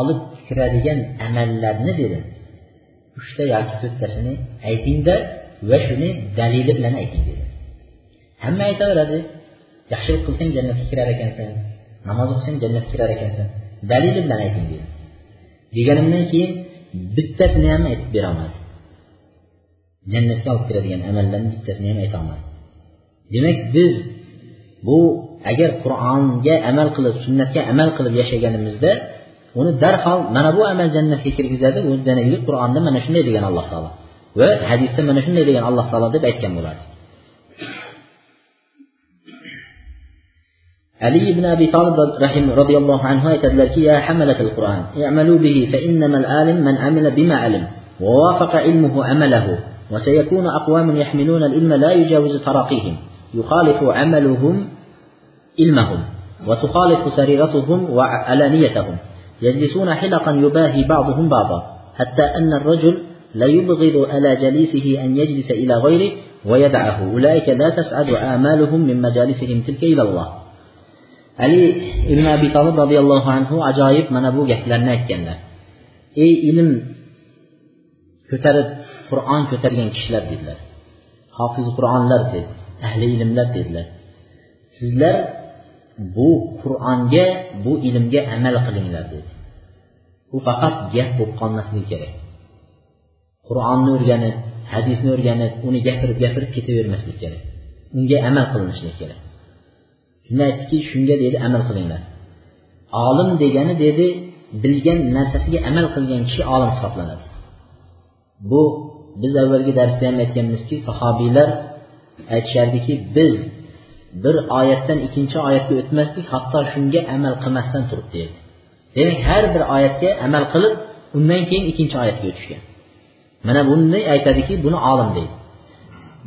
olib kiradigan amallarni dedim. Uchta yoki to'rttasini aytingda va shuni dalili bilan ayting dedi. Hamma aytaveradi yaxshilik qilsang jannatga kirar ekansan namoz o'qisang jannatga kirar ekansan dalili bilan ayting dedi. Deganimdan keyin bittasini ham aytib berolmadi jannatga olib kiradigan amallarni bittasini ham aytolmadi demak biz bu agar qur'onga amal qilib sunnatga amal qilib yashaganimizda uni darhol mana bu amal jannatga kirgizadi o'z dalili qur'onda mana shunday degan alloh taolo va hadisda mana shunday degan alloh taolo deb aytgan bo'lardi ali ibn abi tolib rahim roziyallohu anhu aytadilarki ya hamalatil qur'on i'malu bihi fa innamal alim man amila bima alim wa wafaqa ilmuhu amalahu wa sayakunu aqwamun yahmiluna al-ilma la yujawizu taraqihim yukhalifu amaluhum ilmahum وتخالف سريرتهم وعلانيتهم يجلسون حلقا يباهي بعضهم بعضا حتى أن الرجل لا يبغض على جليسه أن يجلس إلى غيره ويدعه. أولئك لا تسعد آمالهم من مجالسهم تلك إلى الله. علي ابن أبي طالب رضي الله عنه عجائب من أبو جهلنا كنا. أي علم كترد قرآن كترين كشلر دلال حافظ قرآن لرد أهل علم لرد دلال bu qur'onga bu ilmga amal qilinglar dedi. Bu faqat gap bo'lib qolmasligi kerak. Qur'onni o'rganib hadisni o'rganib uni gapirib gapirib ketavermaslik kerak. Unga amal qilinishlik kerak. Shunda aytdiki shunga dedi amal qilinglar. Olim degani dedi bilgan narsasiga amal qilgan kishi olim hisoblanadi. Bu biz avvalgi darsda ham aytganmizki sahobiylar aytishardiki biz bir oyatdan ikkinchi oyatga o'tmaslik hatto shunga amal qilmasdan turibdi deydi demak har bir oyatga amal qilib undan keyin ikkinchi oyatga o'tishgan. Mana bunday aytadiki buni olim deydi.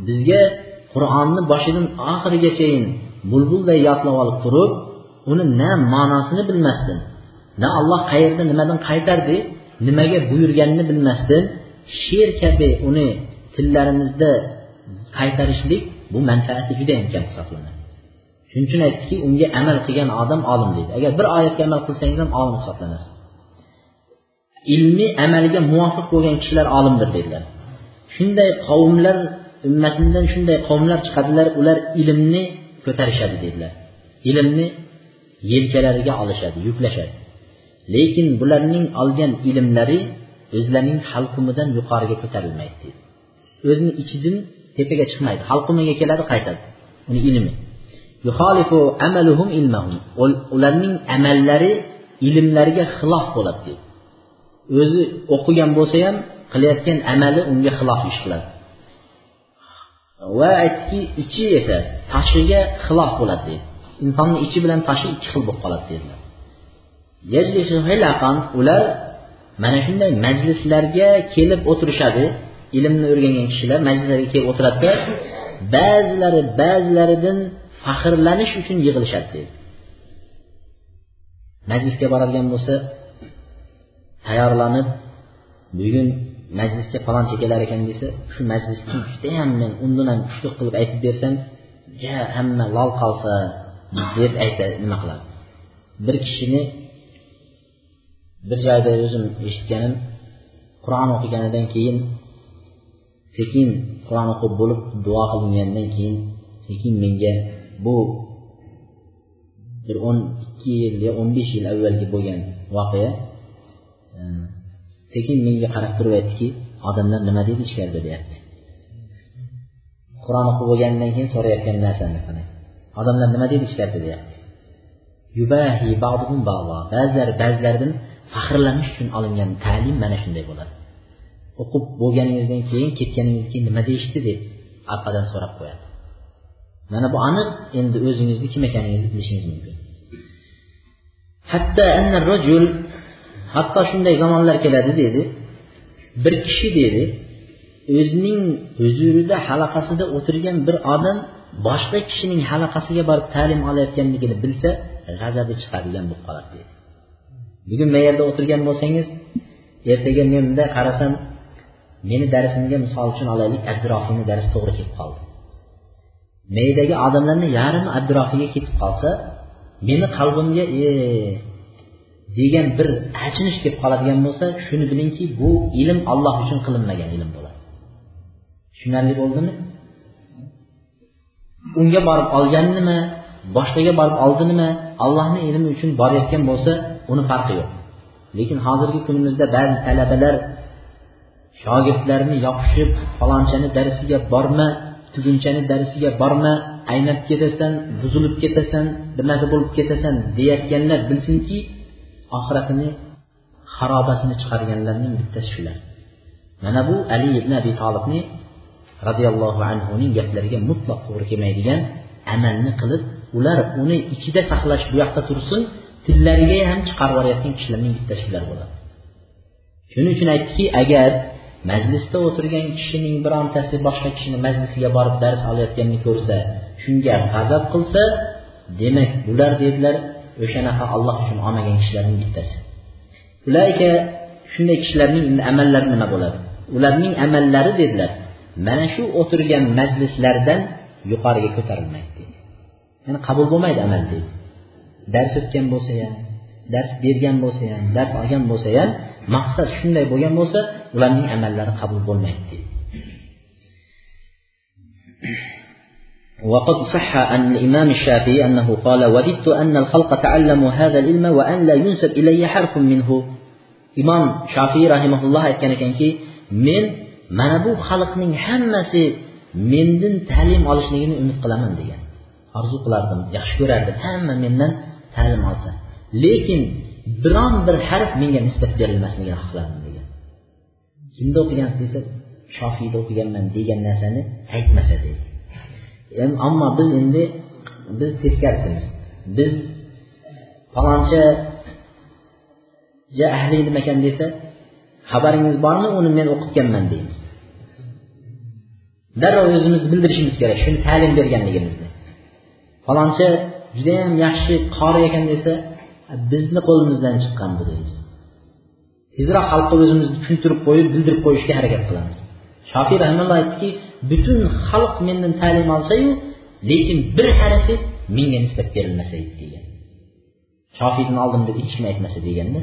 Bizga qur'onni boshidan oxirigachayin bulbulday yodlab olib turib uni na ma'nosini bilmasdan na alloh qayerda nimadan qaytardi nimaga buyurganini bilmasdan she'r kabi uni tillarimizda qaytarishlik bu manfaati judayam kam hisoblanadi. Shuning uchun aytdiki unga amal qilgan odam olim deydi. Agar bir oyatga amal qilsangiz ham olim hisoblanasiz ilmiy amaliga muvofiq bo'lgan kishilar olimdir dedilar. Shunday qavmlar ummatidan shunday qavmlar chiqadilar ular ilmni ko'tarishadi dedilar. Ilmni yelkalariga olishadi yuklashadi. Lekin bularning olgan ilmlari o'zlarining halqumidan yuqoriga ko'tarilmaydi deydi. O'zini ichidan tepaga chiqmaydi. Halqumiga keladi qaytadi. Uni ilmi. Ularning amallari ilmlariga xilof bo'ladi deydi. O'zi o'qigan bo'lsa ham qilayotgan amali unga xilof ish qiladi. Va aytdiki ichi esa tashiga xilof bo'ladi deydi. Insonni ichi bilan tashi ikki xil bo'lib qoladi dedilar. Ular mana shunday majlislarga kelib o'tirishadi. Ilmni o'rgangan kishilar majlislarga kelib o'tiradida ba'zilari ba'zilaridan faxrlanish uchun yig'ilishadi deydi majlisga boradigan bo'lsa tayyorlanib bugun majlisga falonchi kelar ekan desa shu majlisni judayam men undan ham kuchli qilib aytib bersam ja hamma lol qolsa deb ayta nima qiladi? Bir kishini bir joyda o'zim eshitganim qur'on o'qiganidan keyin sekin qur'on o'qib bo'lib duo qilingandan keyin sekin menga bu bir o'n ikki yil yo o'n besh yil avvalgi bo'lgan voqea e, sekin menga qarab turib aytdiki odamlar nima deydi ichkarida deyapti? Qur'on o'qib bo'lgandan keyin so'rayotgan narsani qarang odamlar nima deydi ichkarida deyapti? Ba'zilari ba'zilaridan faxrlanish uchun olingan ta'lim mana shunday bo'ladi. O'qib bo'lganingizdan keyin ketganingizdan keyin nima deyishdi deb orqadan so'rab qo'yadi. Mana bu aniq endi o'zingizni kim ekaningizni bilishingiz mumkin. Hatto rajul hatto shunday zamonlar keladi dedi. Bir kishi dedi o'zining huzurida halaqasida o'tirgan bir odam boshqa kishining halaqasiga borib ta'lim olayotganligini bilsa g'azabi chiqadigan bo'lib qoladi dedi. Bugun yerda o'tirgan bo'lsangiz ertaga men bunday qarasam meni darsimga misol uchun olaylik abdurofiyni darsi to'g'ri kelib qoldi. Meydagi odamlarni yarmi abdurofiyga ketib qolsa meni qalbimga e degan bir achinish kelib qoladigan bo'lsa shuni bilingki bu ilm olloh uchun qilinmagan ilm bo'ladi. Tushunarli bo'ldimi? Unga borib olganimi? Boshqaga borib oldinimi? Allohni ilmi uchun borayotgan bo'lsa uni farqi yo'q. Lekin hozirgi kunimizda ba'zi talabalar shogirdlarni yopishib falonchani darsiga borma tugunchani darsiga borma aynab ketasan buzilib ketasan bilmasa bo'lib ketasan deyayotganlar bilsinki oxiratini xarobasini chiqarganlarning bittasi shular. Mana bu ali ibn abi tolibni roziyallohu anhuning gaplariga mutlaq to'g'ri kelmaydigan amalni qilib ular uni ichida saqlash bu yoqda tursin tillariga ham chiqarib yuborayotgan kishilarning bittasi shular bo'ladi. Shuning uchun aytdiki agar majlisda o'tirgan kishining birontasi boshqa kishini majlisiga borib dars olayotganini ko'rsa shunga g'azab qilsa demak bular dedilar o'shanaqa alloh uchun olmagan kishilarning bittasi. Ularga shunday kishilarning amallari nima bo'ladi? Ularning amallari dedilar mana shu o'tirgan majlislardan yuqoriga ko'tarilmaydi deydi ya'ni qabul bo'lmaydi amal deydi dars o'tgan bo'lsa ham dars bergan bo'lsa ham dars olgan bo'lsa ham maqsad shunday bo'lgan bo'lsa ularning amallari qabul bo'lmaydi deydi وقد صح عن الإمام الشافعي أنه قال وددت أن الخلق تعلموا هذا العلم وأن لا ينسب إلي حرف منه imom shofiy rahimaulloh aytgan ekanki men mana bu xalqning hammasi mendan ta'lim olishligini umid qilaman degan orzu qilardim yaxshi ko'rardim hamma mendan ta'lim olsa lekin biron bir harf menga nisbat berilmasligini xohlardim degan. Kimda o'qigansiz desa shofiyda o'qiganman degan narsani aytmasa deydi ammo biz endi biz teskarisimiz biz faloncha ja ahli ilm ekan desa xabaringiz bormi uni men o'qitganman deymiz. Darrov o'zimizni bildirishimiz kerak shuni ta'lim berganligimizni faloncha judayam yaxshi qori ekan desa bizni qo'limizdan chiqqan bu deymiz tezroq xalqqa o'zimizni tushuntirib qo'yib bildirib qo'yishga harakat qilamiz shofiy rahimulloh aytdiki butun xalq mendan ta'lim olsayu lekin bir harfi menga nisbat berilmasa edi degan shofiyni oldimda hech kim aytmasa deganda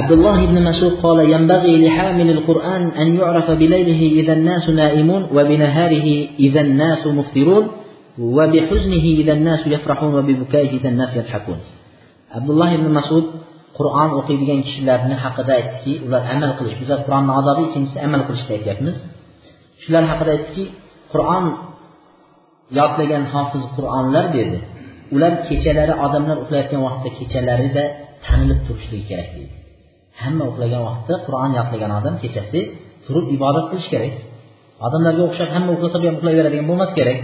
عبد الله بن مسعود قال ينبغي لحامل القرآن أن يعرف بليله إذا الناس نائمون وبنهاره إذا الناس مفطرون va bihuznihi idan-nas yafrahun va bibukaihi idan-nas yadhakun. Abdullah ibn Mas'ud Qur'on o'qiydigan kishilarni haqida aytdiki, ular amal qilish, bizlar Qur'onni odobi, ikkinchisi amal qilishni aytyapmiz. Shular haqida aytdiki, Qur'on yodlagan hofiz Qur'onlar dedi. Ular kechalari odamlar uxlayotgan vaqtda kechalarida tanilib turishligi kerak deydi. Hamma uxlagan vaqtda Qur'on yodlagan odam kechasi turib ibodat qilish kerak. Odamlarga o'xshab hamma uxlasa ham uxlayveradigan bo'lmas kerak.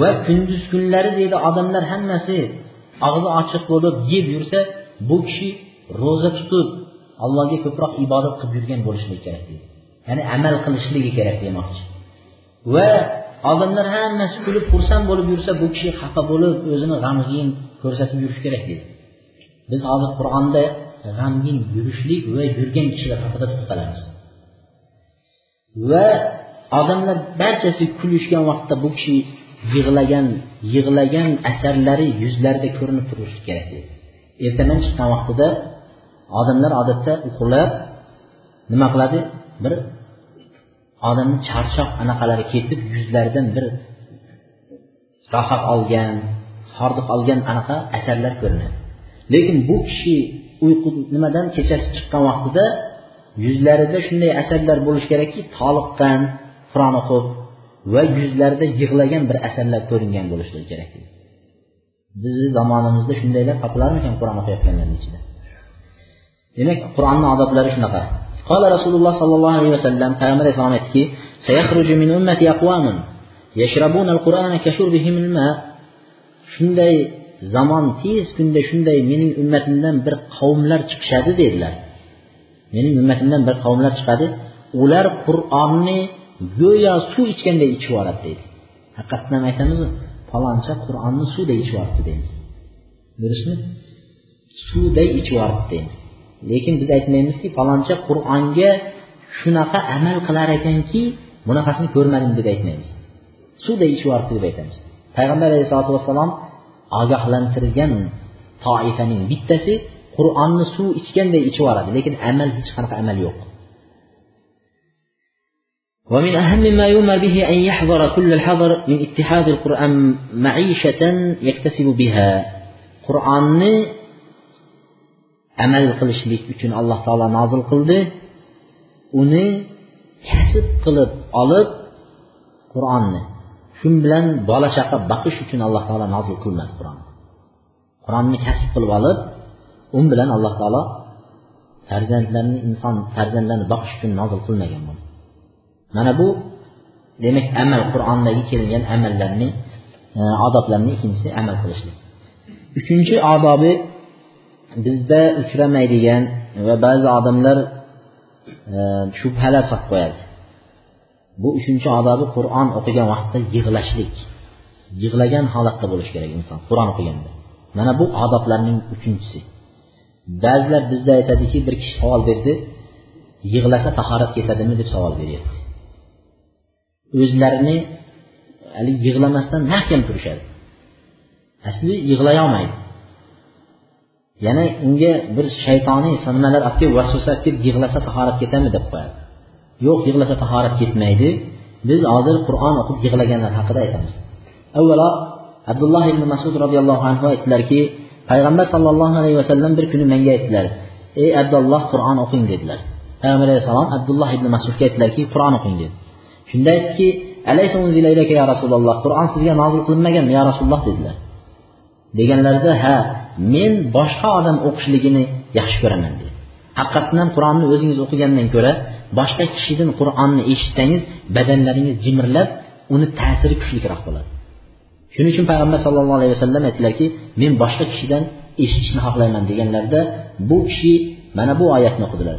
Va kunduz kunlari deydi odamlar hammasi og'zi ochiq bo'lib yeb yursa bu kishi ro'za tutib allohga ko'proq ibodat qilib yurgan bo'lishligi kerak deydi. Ya'ni amal qilishligi kerak demoqchi. Va odamlar hammasi kulib xursand bo'lib yursa bu kishi xafa bo'lib o'zini g'amgin ko'rsatib yurishi kerak deydi. Biz hozir qur'onda g'amgin yurishlik va yurgan kishilar haqida to'xtalamiz. Va odamlar barchasi kulishgan vaqtda bu kishi yig'lagan yig'lagan asarlari yuzlarida ko'rinib turishi kerak deydi ertadan chiqqan vaqtida odamlar odatda uxlab nima qiladi? Bir odamni charchoq anaqalari ketib yuzlaridan bir rohat olgan hordiq olgan anaqa asarlar ko'rinadi. Lekin bu kishi uyqu nimadan kechasi chiqqan vaqtida yuzlarida shunday asarlar bo'lishi kerakki toliqqan qur'on o'qib va yuzlarida yig'lagan bir asarlar ko'ringan bo'lishligi kerak bizni zamonimizda shundaylar topilarmikan qur'on o'qiyotganlarni ichida demak qur'onni odoblari shunaqa قال رسول الله صلى الله عليه وسلم پیغمبر اسلام aytdiki سيخرج من أمتي أقوام يشربون القرآن كشربهم الماء shunday zamon tez kunda shunday mening ummatimdan bir qavmlar chiqishadi dedilar mening ummatimdan bir qavmlar chiqadi ular qur'onni go'yo suv ichganday ichib yuboradi deydi. Haqiqatdan ham aytamizmi? Faloncha qur'onni suvday ichib yuboribdi deymiz durustmi suvday ichib yuboribdi deymiz lekin biz aytmaymizki faloncha qur'onga shunaqa amal qilar ekanki bunaqasini ko'rmadim deb aytmaymiz. Suvday ichib yuboribdi deb aytamiz. Payg'ambar alayhisalotu vassalom ogohlantirgan toifaning bittasi qur'onni suv ichganday ichib yuboradi. Lekin amal hech qanaqa amal yo'q. ومن أهم ما يؤمر به أن يحضر كل الحضر من اتحاد القرآن معيشة يكتسب بها قرآن amal qilishlik uchun alloh taolo nozil qildi uni kasb qilib olib qur'onni shu bilan bola chaqa boqish uchun alloh taolo nozil qilmadi qur'onni qur'onni kasb qilib olib u bilan alloh taolo farzandlarni inson farzandlarni boqish uchun nozil qilmagan buni mana bu demak amal qur'ondagi kelgan amallarni e, odoblarni ikkinchisi amal qilishlik. Uchinchi odobi bizda uchramaydigan va ba'zi odamlar e, shubhalar solib qo'yadi. Bu uchinchi odobi qur'on o'qigan vaqtda yig'lashlik. Yig'lagan holatda bo'lishi kerak inson qur'on o'qiganda. Mana bu odoblarning uchinchisi. Ba'zilar bizda aytadiki bir kishi savol berdi yig'lasa tahorat ketadimi deb savol beryapti. O'zlarini haligi yig'lamasdan mahkam turishadi. Asli yig'lay olmaydi yana unga bir shaytoniy nimalar olib kelib vasvasa olib kelib yig'lasa tahorat ketadimi deb qo'yadi. Yo'q yig'lasa tahorat ketmaydi. Biz hozir qur'on o'qib yig'laganlar haqida aytamiz. Avvalo abdulloh ibn masud roziyallohu anhu aytdilarki payg'ambar sallallohu alayhi vasallam bir kuni menga aytdilar ey abdulloh qur'on o'qing dedilar. Payg'ambar alayhissalom abdulloh ibn masudga aytdilarki qur'on o'qing dedi. Shunda aytdiki ya rasululloh qur'on sizga nozil qilinmaganmi ya rasululloh? dedilar. Deganlarida ha men boshqa odam o'qishligini yaxshi ko'raman dedi. Haqiqatdan ham qur'onni o'zingiz o'qigandan ko'ra boshqa kishidan qur'onni eshitsangiz badanlaringiz jimirlab uni ta'siri kuchliroq bo'ladi. Shuning uchun payg'ambar sallallohu alayhi vasallam aytdilarki men boshqa kishidan eshitishni xohlayman deganlarida bu kishi mana bu oyatni o'qidilar.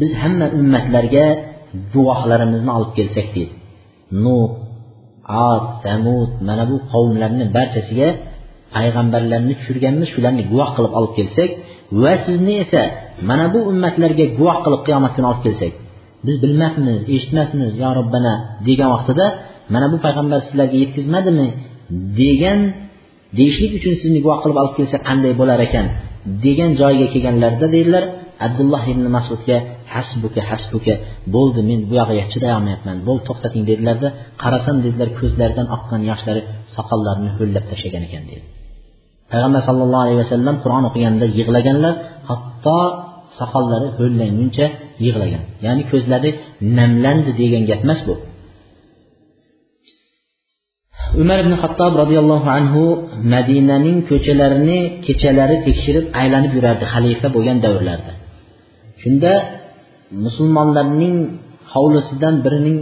Biz hamma ummatlarga guvohlarimizni olib kelsak deydi. Nuh ad samud mana bu qavmlarni barchasiga payg'ambarlarni tushirganmiz shularni guvoh qilib olib kelsak va sizni esa mana bu ummatlarga guvoh qilib qiyomat kuni olib kelsak. Biz bilmasmiz eshitmasmiz yo robbana degan vaqtida mana bu payg'ambar sizlarga yetkazmadimi degan deyishlik uchun sizni guvoh qilib olib kelsa qanday bo'lar ekan? Degan joyga kelganlarida deydilar abdulloh ibn masudga hasbuka hasbuka bo'ldi men bu yog'iga chiday olmayapman bo'ldi to'xtating dedilarda qarasam dedilar ko'zlaridan oqqan yoshlari soqollarini ho'llab tashlagan ekan dedi payg'ambar sallallohu alayhi vasallam qur'on o'qiganda yig'laganlar hatto soqollari ho'llanguncha yig'lagan ya'ni ko'zlari namlandi degan gap emas bu. umar ibn hattob roziyallohu anhu madinaning ko'chalarini kechalari tekshirib aylanib yurardi xalifa bo'lgan davrlarda shunda musulmonlarning hovlisidan birining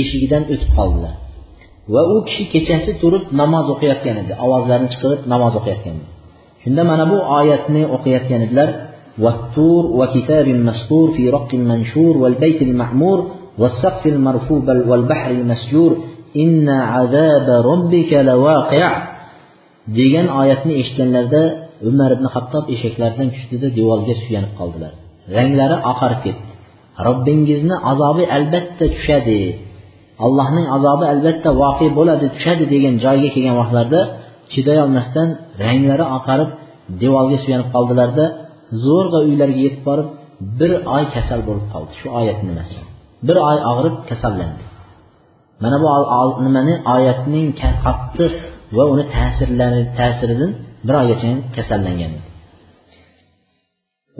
eshigidan o'tib qoldilar va u kishi kechasi turib namoz o'qiyotgan edi ovozlarini chiqarib namoz o'qiyotgan edi shunda mana bu oyatni o'qiyotgan edilar والطور وكتاب مسطور في رق منشور والبيت المعمور والسقف المرفوع والبحر المسجور inna azaba robbika lawaqi' degan oyatni eshitganlarida umar ibn hattob eshaklardan tushdida devorga suyanib qoldilar. Ranglari oqarib ketdi. Robbingizni azobi albatta tushadi. Allohning azobi albatta voqe bo'ladi tushadi degan joyga kelgan vaqtlarida chidayolmasdan ranglari oqarib devorga suyanib qoldilarda zo'rg'a uylariga yetib borib bir oy kasal bo'lib qoldi. Shu oyat nimasi? Bir oy og'rib kasallandi. Mana bu nimani? Oyatning qattiq va uni ta'sirlari ta'siridan bir oygacha kasallangan.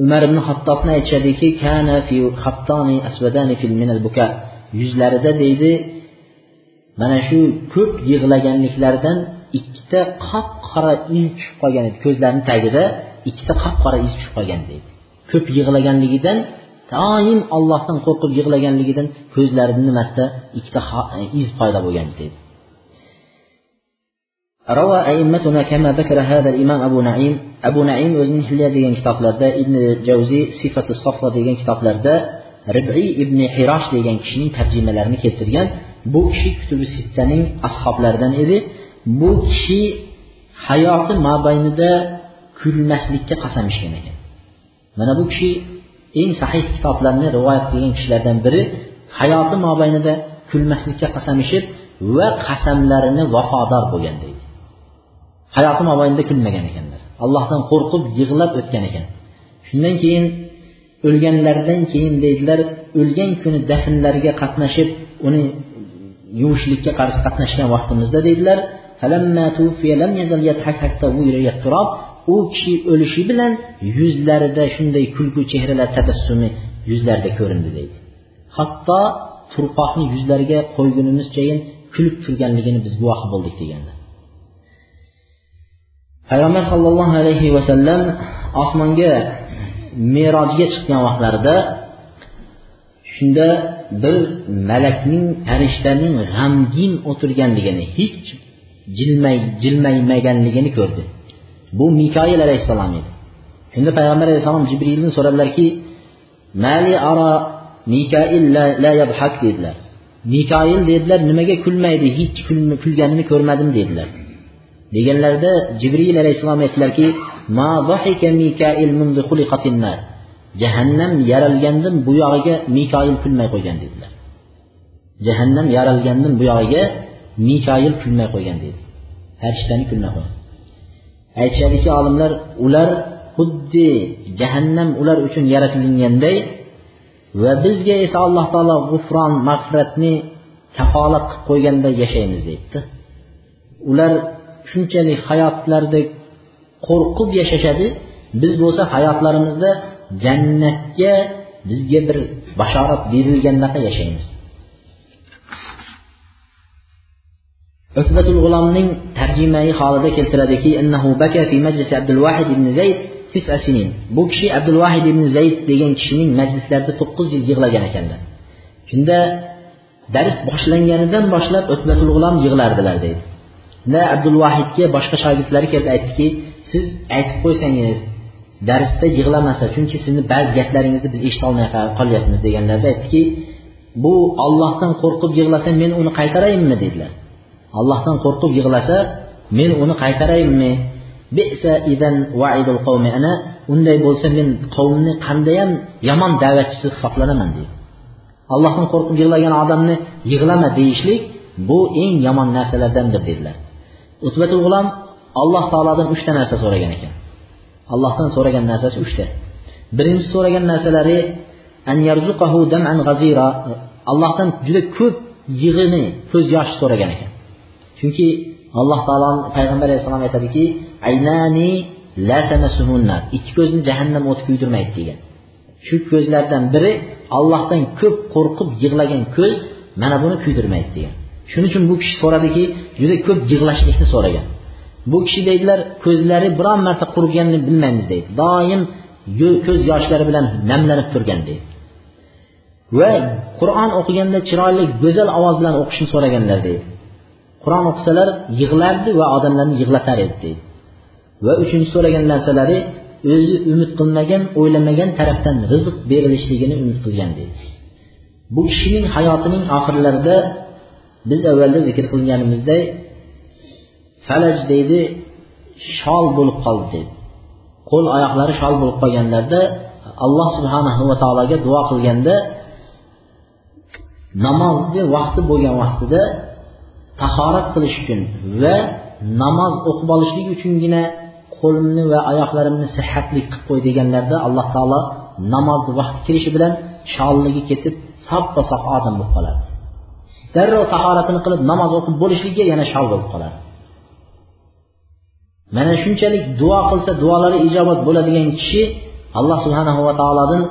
Umar ibn hattobni aytishadiki kana fi xattoni asvadani fil minal buka. Yuzlarida deydi mana shu ko'p yig'laganliklaridan ikkita qop qora iz tushib qolgan edi. Ko'zlarini tagida ikkita qop qora iz tushib qolgan deydi. Ko'p yig'laganligidan doim ollohdan qo'rqib yig'laganligidan ko'zlarini nimasida ikkita iz paydo bo'lgan deydi روى أئمتنا كما ذكر هذا الإمام أبو نعيم أبو نعيم o'zining hilya degan kitoblarda ibn javziy sifati sofva degan kitoblarda ribiy ibn hirosh degan kishining tarjimalarini keltirgan bu kishi kutubi sittaning ashoblaridan edi bu kishi hayoti mobaynida kulmaslikka qasam ichgan ekan mana bu kishi eng sahih kitoblarni rivoyat qilgan kishilardan biri hayoti mobaynida kulmaslikka qasam ichib va qasamlarini vafodor bo'lgan deydi. Hayoti mobaynida kulmagan ekanlar. Allohdan qo'rqib yig'lab o'tgan ekan. Shundan keyin o'lganlaridan keyin deydilar o'lgan kuni dafnlariga qatnashib uni yuvishlikka qarshi qatnashgan vaqtimizda deydilar u kishi o'lishi bilan yuzlarida shunday kulgu chehralar tabassumi yuzlarida ko'rindi deydi. Hatto turpoqni yuzlariga qo'ygunimizchayin kulib turganligini biz guvohi bo'ldik deganda payg'ambar sollallohu alayhi vasallam osmonga merojga chiqqan vaqtlarida shunda bir malakning farishtaning g'amgin o'tirganligini hech jilmay jilmaymaganligini ko'rdi. Bu mikoil alayhissalom edi. Shunda payg'ambar alayhissalom jibrilni so'radilarki mali ara mikoil la yabhak dedilar. Mikoil dedilar nimaga kulmaydi hech kulganini ko'rmadim dedilar. Deganlarida jibril alayhissalom aytdilarki jahannam yaralgandan bu yog'iga mikoil kulmay qo'ygan dedilar. Jahannam yaralgandan bu yog'iga mikoil kulmay qo'ygan dedi. Farishtani kulmay qo'ygan. Aytishadiki olimlar ular xuddi jahannam ular uchun yaratilganday va bizga esa alloh taolo g'ufron mag'firatni kafolat qilib qo'yganda yashaymiz deydi ular shunchalik hayotlarida qo'rqib yashashadi biz bo'lsa hayotlarimizda jannatga bizga bir bashorat berilgandaqa yashaymiz. Utbatul Gulamning tarjimai holida keltiradiki innahu baka fi majlis abdul vahid ibn zayd tis'a sinin. Bu kishi abdul vahid ibn zayd degan kishining majlislarida 9 yil yig'lagan ekanlar shunda dars boshlanganidan boshlab utbatul g'ulom yig'lardilar deydi. Shunda abdul vahidga boshqa shogirdlari kelib aytdiki siz aytib qo'ysangiz darsda yig'lamasa chunki sizni ba'zi gaplaringizni biz eshitolmay qolyapmiz deganlarda aytdiki bu Allohdan qo'rqib yig'lasa men uni qaytarayimmi dedilar. Allohdan qo'rqib yig'lasa men uni qaytaraymi? Ana unday bo'lsa men qavmni qandayyam yomon da'vatchisi hisoblanaman deydi. Allohdan qo'rqib yig'lagan odamni yig'lama deyishlik bu eng yomon narsalardandir dedilar. Utbatul g'ulom alloh taolodan uchta narsa so'ragan ekan. Allohdan so'ragan narsasi uchta. Birinchi so'ragan narsalari allohdan juda ko'p yig'ini ko'z yosh so'ragan ekan. Chunki alloh taolo payg'ambar alayhissalom aytadiki aynani la ikki ko'zni jahannam o'ti kuydirmaydi degan. Shu ko'zlardan biri allohdan ko'p qo'rqib yig'lagan ko'z mana buni kuydirmaydi degan. Shuning uchun bu kishi so'radiki juda ko'p yig'lashlikni so'ragan. Bu kishi deydilar ko'zlari biron marta quriganini bilmaymiz deydi. Doim ko'z yoshlari bilan namlanib turgan deydi. Va qur'on o'qiganda chiroyli go'zal ovoz bilan o'qishni so'raganlar deydi. Qur'on o'qisalar yig'lardi va odamlarni yig'latar edi deydi. Va uchinchi so'ragan narsalari o'zi umid qilmagan o'ylamagan tarafdan rizq berilishligini umid qilgan deydi. Bu kishining hayotining oxirlarida biz avvalda zikr qilganimizdek falaj deydi shol bo'lib qoldi deydi. Qo'l oyoqlari shol bo'lib qolganlarda alloh subhanahu va taologa duo qilganda namozni vaqti bo'lgan vaqtida tahorat qilish uchun va namoz o'qib olishlik uchungina qo'limni va oyoqlarimni sihatli qilib qo'y deganlarda alloh taolo namozni vaqti kelishi bilan sholligi ketib soppa sop odam bo'lib qoladi. Darrov tahoratini qilib namoz o'qib bo'lishligiga yana shol bo'lib qoladi. Mana shunchalik duo qilsa duolari ijobat bo'ladigan kishi alloh subhanahu va taolodan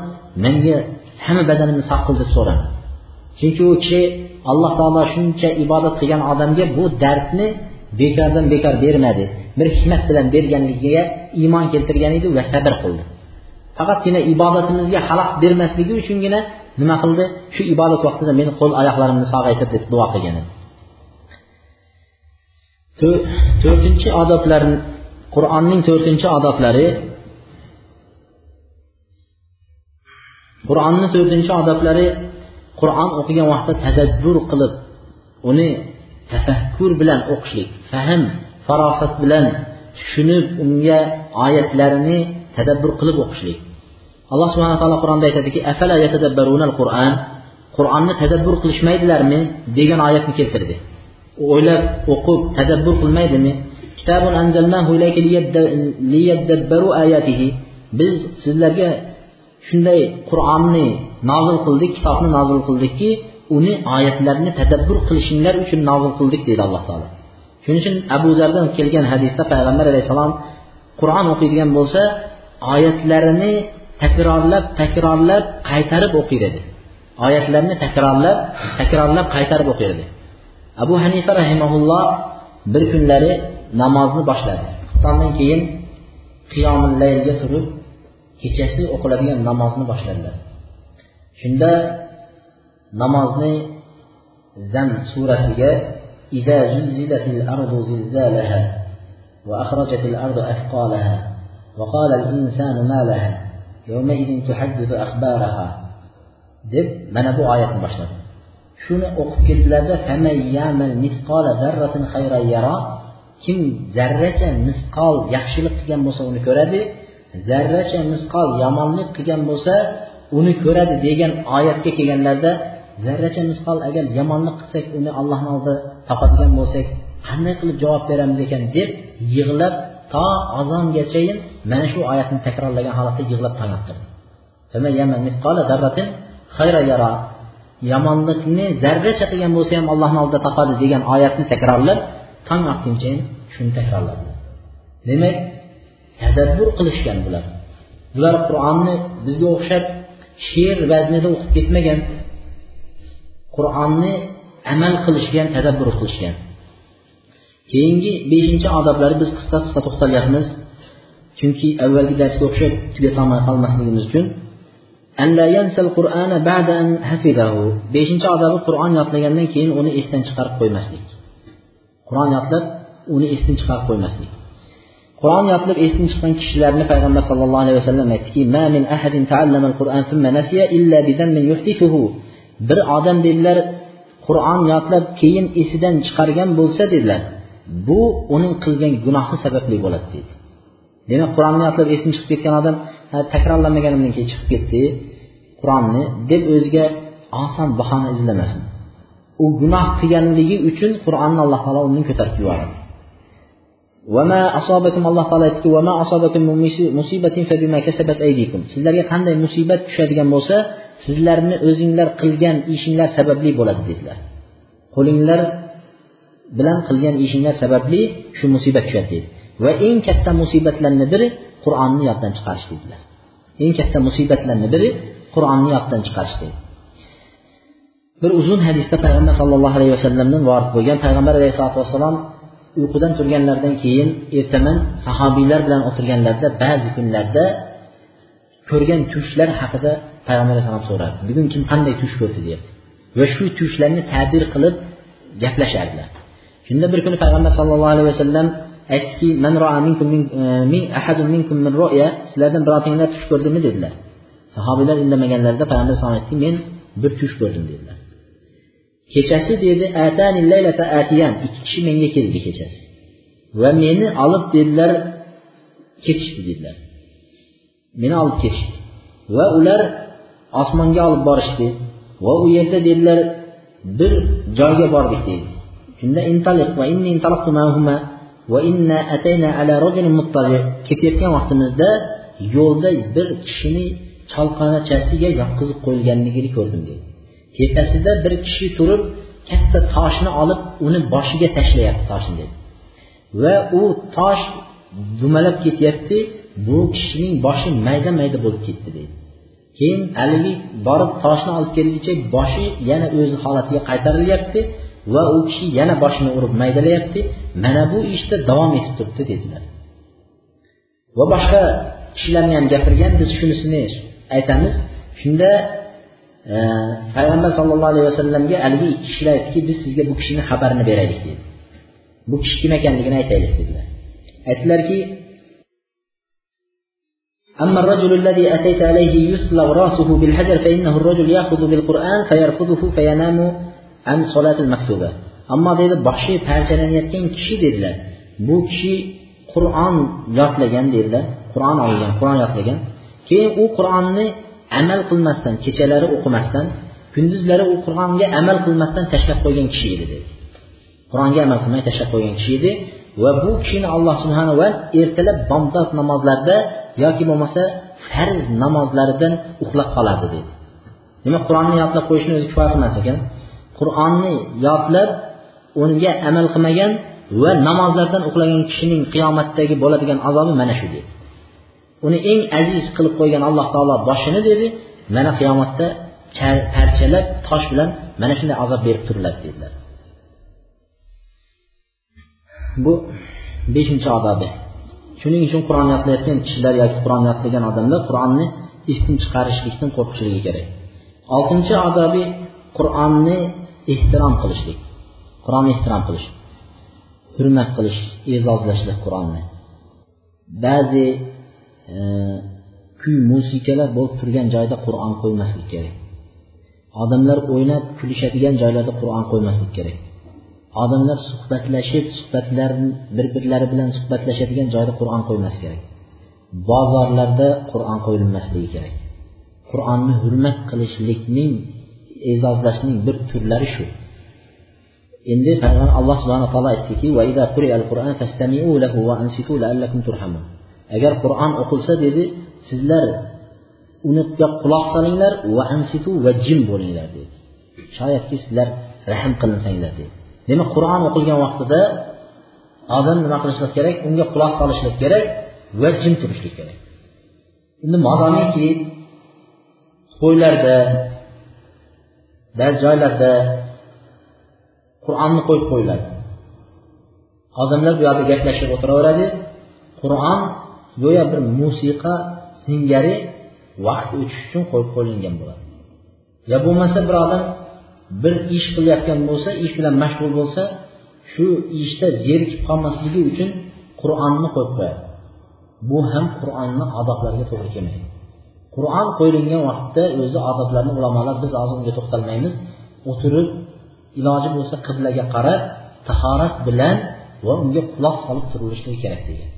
menga hamma badanimni sog' qil deb so'radi. Chunki u kishi alloh taolo shuncha ibodat qilgan odamga bu dardni bekordan bekor bermadi. Bir hikmat bilan berganligiga iymon keltirgan edi va sabr qildi. Faqatgina ibodatimizga xalaqit bermasligi uchungina nima qildi? Shu ibodat vaqtida meni qo'l oyoqlarimni sog'aytir deb duo qilgan edi. To'rtinchi odoblar qur'onning to'rtinchi odoblari qur'onni to'rtinchi odoblari qur'on o'qigan vaqtda tadabbur qilib uni tafakkur bilan o'qishlik fahm farosat bilan tushunib unga oyatlarini tadabbur qilib o'qishlik. Alloh subhana taolo qur'onda aytadiki afala qur'on qur'onni tadabbur qilishmaydilarmi? degan oyatni keltirdi. O'ylab o'qib tadabbur qilmaydimi? Biz sizlarga shunday qur'onni nozil qildik kitobni nozil qildikki uni oyatlarini tadabbur qilishinglar uchun nozil qildik deydi alloh taolo. Shuning uchun abu zardan kelgan hadisda payg'ambar alayhissalom qur'on o'qiydigan bo'lsa oyatlarini takrorlab takrorlab qaytarib o'qir edi oyatlarni takrorlab takrorlab qaytarib o'qir edi abu hanifa rahimaulloh bir kunlari namozni boshladi. Xuftondan keyin qiyomillayga turib kechasi o'qiladigan namozni boshladilar shunda namozni zam surasiga إذا زلزلت الأرض زلزالها وأخرجت الأرض أثقالها وقال الإنسان ما لها يومئذ تحدث أخبارها deb mana bu oyatni boshladi shuni o'qib keldilarda kim zarracha misqol yaxshilik qilgan bo'lsa uni ko'radi zarracha misqol yomonlik qilgan bo'lsa uni ko'radi degan oyatga kelganlarida zarracha misqol agar yomonlik qilsak uni allohni oldida topadigan bo'lsak qanday qilib javob beramiz ekan deb yig'lab to azongachayin mana shu oyatni takrorlagan holatda yig'lab tong yomonlikni zarracha qilgan bo'lsa ham allohni oldida topadi degan oyatni takrorlab tong otguncha shuni takrorladi. Demak tadabbur qilishgan bular. Bular qur'onni bizga o'xshab she'r vaznida o'qib ketmagan qur'onni amal qilishgan tadabbur qilishgan. Keyingi beshinchi odoblari biz qisqa qisqa to'xtalyapmiz. Chunki avvalgi darsga o'xshab tugatolmay qolmasligimiz uchun. Beshinchi odobi qur'on yodlagandan keyin uni esdan chiqarib qo'ymaslik. Qur'on yodlab uni esdan chiqarib qo'ymaslik. Qur'on yodlab esdan chiqqan kishilarni payg'ambar sallallohu alayhi vasallam aytdiki bir odam dedilar qur'on yodlab keyin esidan chiqargan bo'lsa dedilar. Bu uning qilgan gunohi sababli bo'ladi deydi. Demak qur'onni yodlab esidan chiqib ketgan odam takrorlamaganimdan keyin chiqib ketdi qur'onni deb o'ziga oson bahona izlamasin. U gunoh qilganligi uchun qur'onni alloh taolo undan ko'tarib yuboradi. Alloh taolo aytdiki sizlarga qanday musibat tushadigan bo'lsa sizlarni o'zinglar qilgan ishinglar sababli bo'ladi dedilar. Qo'linglar bilan qilgan ishinglar sababli shu musibat tushadi dedi. Va eng katta musibatlarni biri qur'onni yoddan chiqarish dedilar. Eng katta musibatlarni biri qur'onni yoddan chiqarish dedi. Bir uzun hadisda payg'ambar sallallohu alayhi vasallamdan vorid bo'lgan payg'ambar alayhisalotu vassalom uyqudan turganlaridan keyin ertaman sahobiylar bilan o'tirganlarida ba'zi kunlarda ko'rgan tushlar haqida payg'ambar alayhissalom so'rardi. Bugun kim qanday tush ko'rdi deyapti. Va shu tushlarni ta'bir qilib gaplashardilar. Shunda bir kuni payg'ambar sallallohu alayhi vasallam aytdiki man e, sizlardan birontinglar tush ko'rdimi? dedilar. Sahobiylar indamaganlarida payg'ambar alayhisalom aytdiki men bir tush ko'rdim dedilar. Kechasi dedi ikki kishi menga keldi kechasi. Va meni olib dedilar ketishdi dedilar. Meni olib ketishdi. Va ular osmonga olib borishdi. Va u yerda dedilar bir joyga bordik deydi shunda va va inna atayna ala rajulin ketayotgan vaqtimizda yo'lda bir kishini chalqanachasiga yotqizib qo'yilganligini ko'rdim deydi tepasida bir kishi turib katta toshni olib uni boshiga tashlayapti toshni dedi va u tosh dumalab ketyapti bu kishining boshi mayda mayda bo'lib ketdi deydi. Keyin haligi borib toshni olib kelguncha boshi yana o'zi holatiga qaytarilyapti va u kishi yana boshini urib maydalayapti. Mana bu ishda davom etib turibdi dedilar. Va boshqa kishilarni ham gapirgan biz shunisini aytamiz. Shunda payg'ambar sallallohu alayhi vasallamga haligi ikki kishilar aytdiki biz sizga bu kishini xabarini beraylik dedi bu kishi kim ekanligini aytaylik dedilar aytdilarki أما الرجل الذي أتيت عليه يسلغ رأسه بالحجر فإنه الرجل يأخذ بالقرآن فيرفضه فينام عن صلاة المكتوبة أما deydi boshi parchalanayotgan kishi dedilar bu kishi qur'on yodlagan dedilar qur'on olgan qur'on yodlagan keyin u qur'onni amal qilmasdan kechalari o'qimasdan kunduzlari u qur'onga amal qilmasdan tashlab qo'ygan kishi edi dedi. Qur'onga amal qilmay tashlab qo'ygan kishi edi va bu kishini alloh subhanava ertalab bomdod namozlarida yoki bo'lmasa farz namozlaridan uxlab qoladi dedi. Demak qur'onni yodlab qo'yishni o'zi kifoya qilmas ekan. Qur'onni yodlab unga amal qilmagan va namozlardan uxlagan kishining qiyomatdagi bo'ladigan azobi mana shu dedi. Uni eng aziz qilib qo'ygan alloh taolo boshini dedi mana qiyomatda parchalab tosh bilan mana shunday azob berib turiladi dedilar. Bu beshinchi odobi. Shuning uchun qur'on yodlayotgan kishilar yoki qur'on yodlagan odamlar qur'onni esdan chiqarishlikdan qo'rqishligi kerak. Oltinchi odobi qur'onni ehtirom qilishlik. Qur'onni ehtirom qilish. Hurmat qilish e'zozlashlik qur'onni. Ba'zi kuy musiqalar bo'lib turgan joyda qur'on qo'ymaslik kerak. Odamlar o'ynab kulishadigan joylarda qur'on qo'ymaslik kerak. Odamlar suhbatlashib suhbatlar bir birlari bilan suhbatlashadigan joyda qur'on qo'ymas kerak. Bozorlarda qur'on qo'yilmasligi kerak. Qur'onni hurmat qilishlikning e'zozlashning bir turlari shu. Endi alloh subhana taolo aytdiki agar qur'on o'qilsa dedi sizlar unga quloq solinglar va ansitu va jim bo'linglar dedi. Shoyatki sizlar rahm qilinsanglar dedi. Demak qur'on o'qilgan vaqtida odam nima qilishlik kerak? Unga quloq solishlik kerak va jim turishlik kerak. Endi modomiki to'ylarda ba'zi joylarda qur'onni qo'yib qo'yiladi. Odamlar bu yoqda gaplashib o'tiraveradi. Qur'on go'yo bir musiqa singari vaqt o'tishi uchun qo'yib qo'yilgan bo'ladi. Yo bo'lmasa bir odam bir ish qilayotgan bo'lsa ish bilan mashg'ul bo'lsa shu ishda zerikib qolmasligi uchun qur'onni qo'yib qo'yadi. Bu ham qur'onni odoblariga to'g'ri kelmaydi. Qur'on qo'yilgan vaqtda o'zi odoblarni ulamolar biz hozir unga to'xtalmaymiz. O'tirib iloji bo'lsa qiblaga qarab tahorat bilan va unga quloq solib turilishligi kerak degan.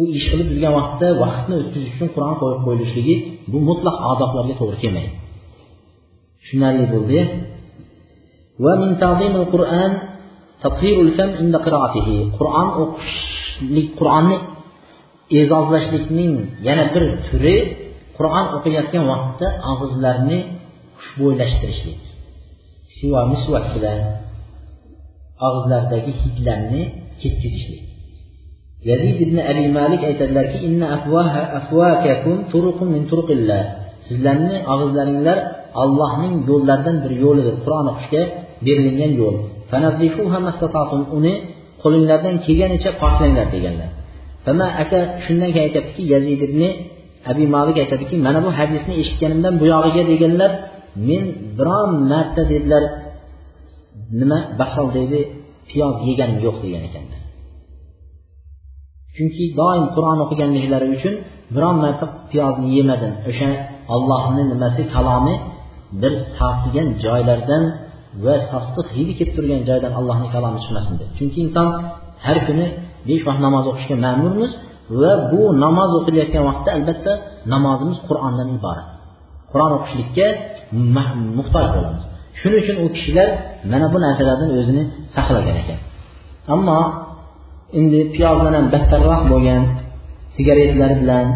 U ish qilib yurgan vaqtda vaqtni o'tkazish uchun qur'on qo'yib qo'yilishligi bu mutlaq odoblarga to'g'ri kelmaydi. Tushunarli bo'ldi qur'on o'qishlik qur'onni e'zozlashlikning yana bir turi qur'on o'qiyotgan vaqtda og'izlarni xushbo'ylashtirishlik. Sivo misvak bilan og'izlardagi hidlarni ketkizishlik yazid ibn abi malik aytadilarki inna min turuqillah. Sizlarni og'izlaringlar allohning yo'llaridan bir yo'lidir. Qur'on o'qishga berilgan yo'l. Uni qo'linglardan kelganicha poklanglar deganlar. Aka shundan keyin aytyaptiki yazid ibn abi malik aytadiki mana bu hadisni eshitganimdan buyog'iga deganlar men biron marta dedilar nima basol deydi piyoz yeganim yo'q degan ekanlar chunki doim qur'on o'qiganliklari uchun biron marta piyozni yemadim. O'sha allohni nimasi kalomi bir sasigan joylardan va sostiq hidi kelib turgan joydan allohni kalomi chiqmasin deb. Chunki inson har kuni besh vaqt namoz o'qishga ma'murmiz va bu namoz o'qilayotgan vaqtda albatta namozimiz qur'ondan iborat. Qur'on o'qishlikka muhtoj bo'lamiz. Shuning uchun u kishilar mana bu narsalardan o'zini saqlagan ekan. Ammo endi piyozdan ham battarroq bo'lgan sigaretlar bilan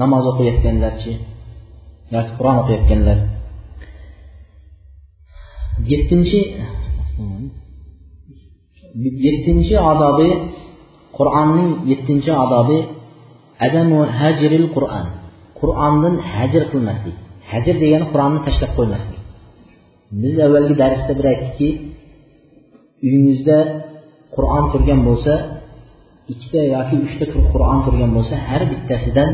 namoz o'qiyotganlarchi yoki qur'on o'qiyotganlar. Yettinchi yettinchi odobi qur'onning yettinchi odobi adamu hajril qur'on qur'ondan hajr qilmaslik hajr degani qur'onni tashlab qo'ymaslik. Biz avvalgi darsda bir aytdikki uyingizda qur'on turgan bo'lsa ikkita yoki uchta qur'on turgan bo'lsa har bittasidan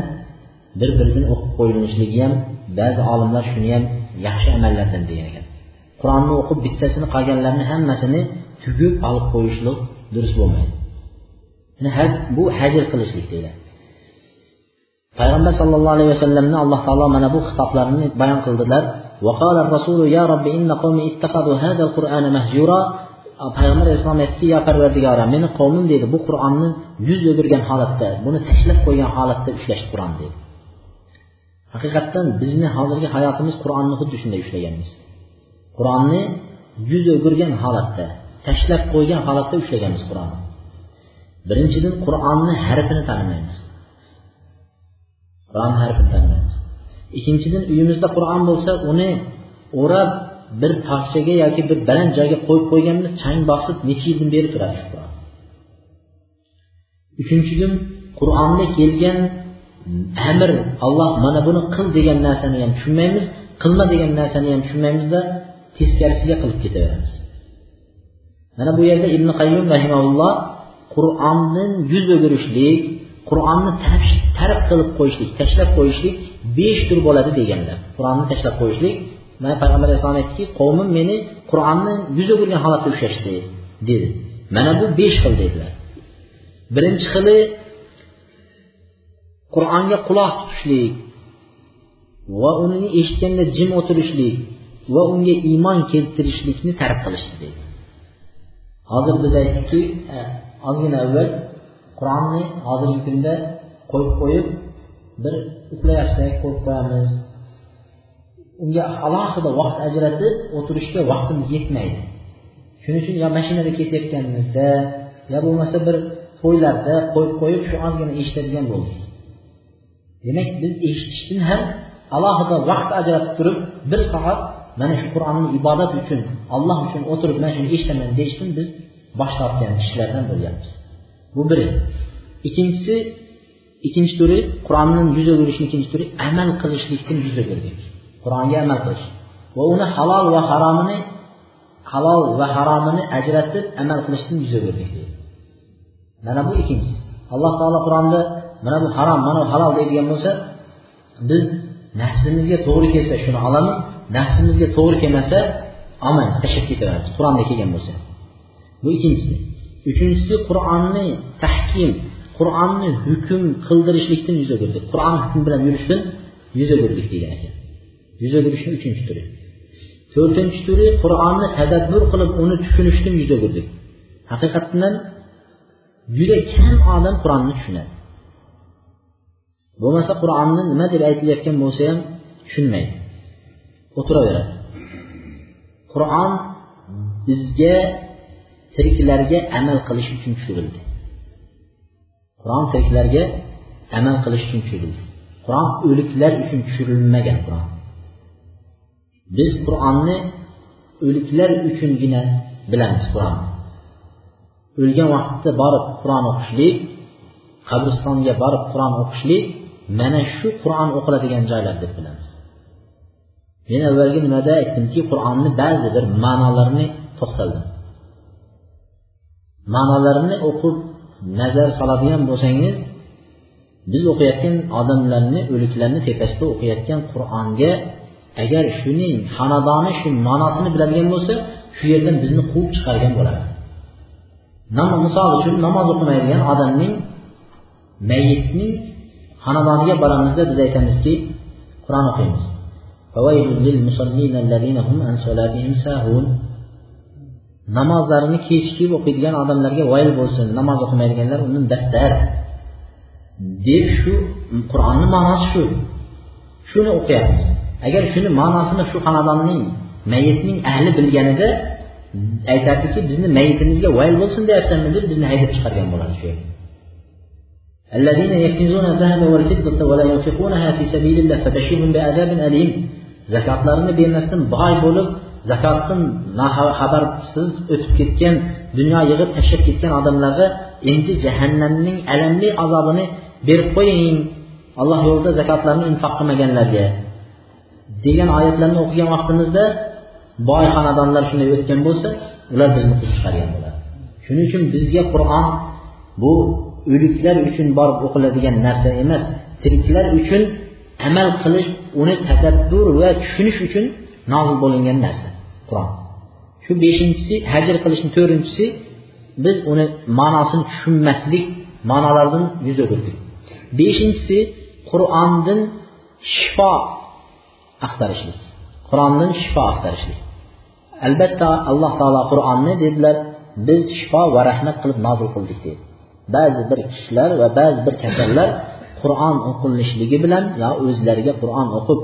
bir biridan o'qib qo'yilishligi ham ba'zi olimlar shuni ham yaxshi amallardan degan ekan qur'onni o'qib bittasini qolganlarni hammasini tugib olib qo'yishlik durust bo'lmaydi bu hajr qilishlik deyiladi payg'ambar sallallohu alayhi vasallamni alloh taolo mana bu xitoblarini bayon qildilar وقال الرسول يا رب إن قومي اتخذوا هذا القرآن مهجورا payg'ambar alayhissalom aytdiki yo parvardigora meni qavmim deydi bu qur'onni yuz o'girgan holatda buni tashlab qo'ygan holatda ushlashdi qur'on deydi haqiqatdan bizni hozirgi hayotimiz qur'onni xuddi shunday ushlaganmiz. Qur'onni yuz o'girgan holatda tashlab qo'ygan holatda ushlaganmiz qur'onni. Birinchidan qur'onni harfini tanimaymiz qur'on harfini tanimaymiz ikkinchidan uyimizda qur'on bo'lsa uni o'rab bir tokchaga yoki bir baland joyga qo'yib qo'yganmiz chang bosib necha yildan beri turadi shu qur'on uchinchidan qur'onda kelgan amr alloh mana buni qil degan narsani ham tushunmaymiz qilma degan narsani ham tushunmaymizda teskarisiga qilib ketaveramiz. Mana bu yerda ibn qayyum rahimaulloh qur'onni yuz o'girishlik qur'onni tark qilib qo'yishlik tashlab qo'yishlik besh tur bo'ladi deganlar qur'onni tashlab qo'yishlik mana payg'ambar alayhissalom aytdiki qavmim meni qur'onni yuz o'girgan holatda ushlashdi dedi. Mana bu besh xil dedilar. Birinchi xili qur'onga quloq tutishlik va uni eshitganda jim o'tirishlik va unga iymon keltirishlikni tark qilishdi deydi hozir biz aytdikki e, ozgina avval qur'onni hozirgi kunda qo'yib qo'yib bir uxlayapsak qo'yib qo'yamiz. Unga alohida vaqt ajratib o'tirishga vaqtimiz yetmaydi. Shuning uchun yo mashinada ketayotganimizda yo bo'lmasa bir to'ylarda qo'yib qo'yib shu ozgina eshitadigan bo'ldik. Demak biz eshitishdan ham alohida vaqt ajratib turib bir soat mana shu qur'onni ibodat uchun alloh uchun o'tirib mana shuni eshitaman deyishdan biz bosh tortgan kishilardan bo'lyapmiz. Bu biri. Ikkinchisi ikkinchi turi qur'onni yuz o'girishni ikkinchi turi amal qilishlikdan yuz o'girdik qur'onga amal qilish va uni halol va haromini halol va haromini ajratib amal qilishdan yuz o'girdik mana bu ikkinchisi. Alloh taolo qur'onda mana bu harom mana bu halol deydigan bo'lsa biz nafsimizga to'g'ri kelsa shuni olamiz nafsimizga to'g'ri kelmasa olmaymiz tashlab ketaveramiz qur'onda kelgan bo'lsa. Bu ikkinchisi. Uchinchisi qur'onni tahkim qur'onni hukm qildirishlikdan yuz o'girdik qur'on hukm bilan yurishdan yuz o'girdik degan ekan. Yuz o'girishni uchinchi turi. To'rtinchi turi qur'onni tadabbur qilib uni tushunishni yuz o'girdik haqiqatdan juda kam odam qur'onni tushunadi. Bo'lmasa qur'onni nima deb aytilayotgan bo'lsa ham tushunmaydi. O'tiraveradi. Qur'on bizga tiriklarga amal qilish uchun tushirildi. Qur'on tiriklarga amal qilish uchun tushirildi. Qur'on o'liklar uchun tushirilmagan qur'on. Biz qur'onni o'liklar uchungina bilamiz qur'onni o'lgan vaqtda borib qur'on o'qishlik qabristonga borib qur'on o'qishlik mana shu qur'on o'qiladigan joylar deb bilamiz. Men avvalgi nimada aytdimki qur'onni ba'zi bir ma'nolarini to'xtaldim. Ma'nolarini o'qib nazar soladigan bo'lsangiz biz o'qiyotgan odamlarni o'liklarni tepasida o'qiyotgan qur'onga agar shuning xonadoni shu ma'nosini biladigan bo'lsa shu yerdan bizni quvib chiqargan bo'ladi. Misol uchun namoz o'qimaydigan odamning mayitning xonadoniga boramizda biz aytamizki qur'on o'qiymiz. Namozlarini kechikib o'qiydigan odamlarga voyil bo'lsin namoz o'qimaydiganlar undan battar. Deb shu qur'onni ma'nosi shu. Shuni o'qiyapmiz. agar shuni ma'nosini shu xonadonning mayitning ahli bilganida aytardiki bizni mayitimizga vayl bo'lsin deyapsanmi deb bizni haydab chiqargan bo'ladi shu yerga الذين يكنزون الذهب والفضة ولا ينفقونها في سبيل الله فبشرهم بعذاب أليم zakotlarini bermasdan boy bo'lib zakotdan xabarsiz o'tib ketgan dunyo yig'ib tashlab ketgan odamlarga endi jahannamning alamli azobini berib qo'ying alloh yo'lida zakotlarni infoq qilmaganlarga Degan oyatlarni o'qigan vaqtimizda boy xonadonlar shunday o'tgan bo'lsa ular bizni quvib chiqargan bo'ladi. Shuning uchun bizga qur'on bu o'liklar uchun borib o'qiladigan narsa emas. Tiriklar uchun amal qilish uni tadabbur va tushunish uchun nozil bo'lingan narsa qur'on. Shu beshinchisi hajr qilishni to'rtinchisi biz uni ma'nosini tushunmaslik ma'nolardan yuz o'girdik beshinchisi qur'ondan shifo axtarishlik qur'ondan shifo axtarishlik. Albatta alloh taolo qur'onni dedilar biz shifo va rahmat qilib nozil qildik deydi. Ba'zi bir kishilar va ba'zi bir kasallar qur'on o'qilishligi bilan yo o'zlariga qur'on o'qib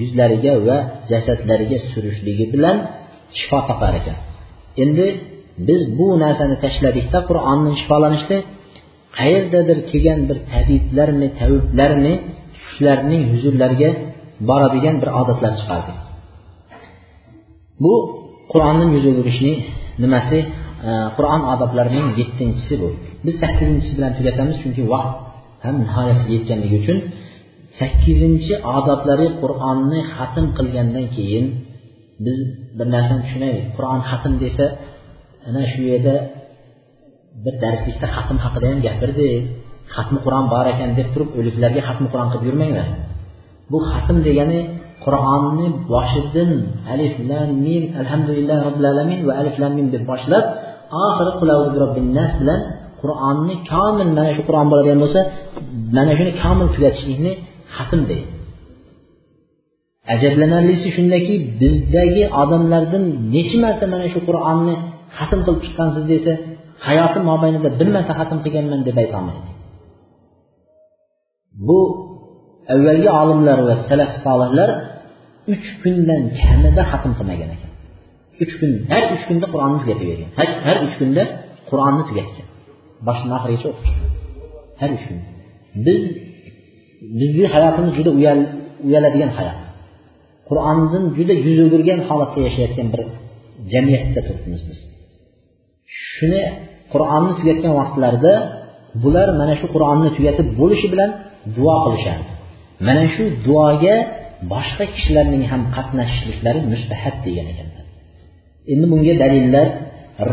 yuzlariga va jasadlariga surishligi bilan shifo topar ekan. Endi biz bu narsani tashladikda qur'onni shifolanishda qayerdadir kelgan bir tabiblarmi taviblarmi shularning huzurlariga boradigan bir odatlar chiqardik bu qur'onni yuz nimasi? Qur'on odoblarining yettinchisi bu. Biz sakkizinchisi bilan tugatamiz chunki vaqt ham nihoyasiga yetganligi uchun sakkizinchi odoblari qur'onni xatm qilgandan keyin biz bir narsani tushunaylik. Qur'on xatm desa ana shu yerda bir darslikda xatm haqida ham gapirdik xatmi qur'on bor ekan deb turib o'liklarga xatmi qur'on qilib yurmanglar. Bu xatm degani qur'onni boshidan alif lam mim alhamdulillah robbil alamin va alif lam mim deb boshlab oxiri nas bilan qur'onni komil mana shu qur'on bo'ladigan bo'lsa mana shuni komil tugatishlikni xatm deydi. Ajablanarlisi shundaki bizdagi odamlardan necha marta mana shu qur'onni xatm qilib chiqqansiz desa hayotim mobaynida bir marta xatm qilganman deb aytolmaydi. Bu avvalgi olimlar va salaf solihlar uch kundan kamida xatm qilmagan ekan. Uch kun har uch kunda qur'onni tugatib bergan. Har uch kunda qur'onni tugatgan. Boshidan oxirigacha o'qib chiqqan har uch kun. Biz bizni hayotimiz juda uyaladigan hayot. Qur'ondan juda yuz o'girgan holatda yashayotgan bir jamiyatda turibmiz biz. Shuni qur'onni tugatgan vaqtlarida bular mana shu qur'onni tugatib bo'lishi bilan duo qilishardi. mana shu duoga boshqa kishilarning ham qatnashishliklari mustahab degan ekanlar endi bunga dalillar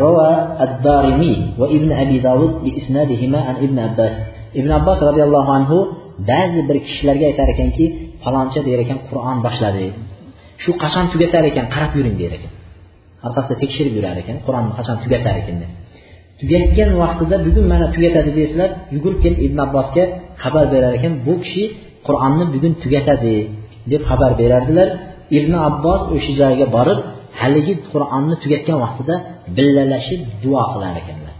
روى الدارمي وابن أبي داود بإسنادهما عن ابن عباس ibn abbos roziyallohu anhu ba'zi bir kishilarga aytar ekanki faloncha der ekan qur'on boshladi shu qachon tugatar ekan qarab yuring der ekan orqasida tekshirib yurar ekan qur'onni qachon tugatar ekan deb tugatgan vaqtida bugun mana tugatadi desalar yugurib kelib ibn abbosga xabar berar ekan bu kishi qur'onni bugun tugatadi deb xabar berardilar. Ibn abbos o'sha joyga borib haligi qur'onni tugatgan vaqtida billalashib duo qilar ekanlar.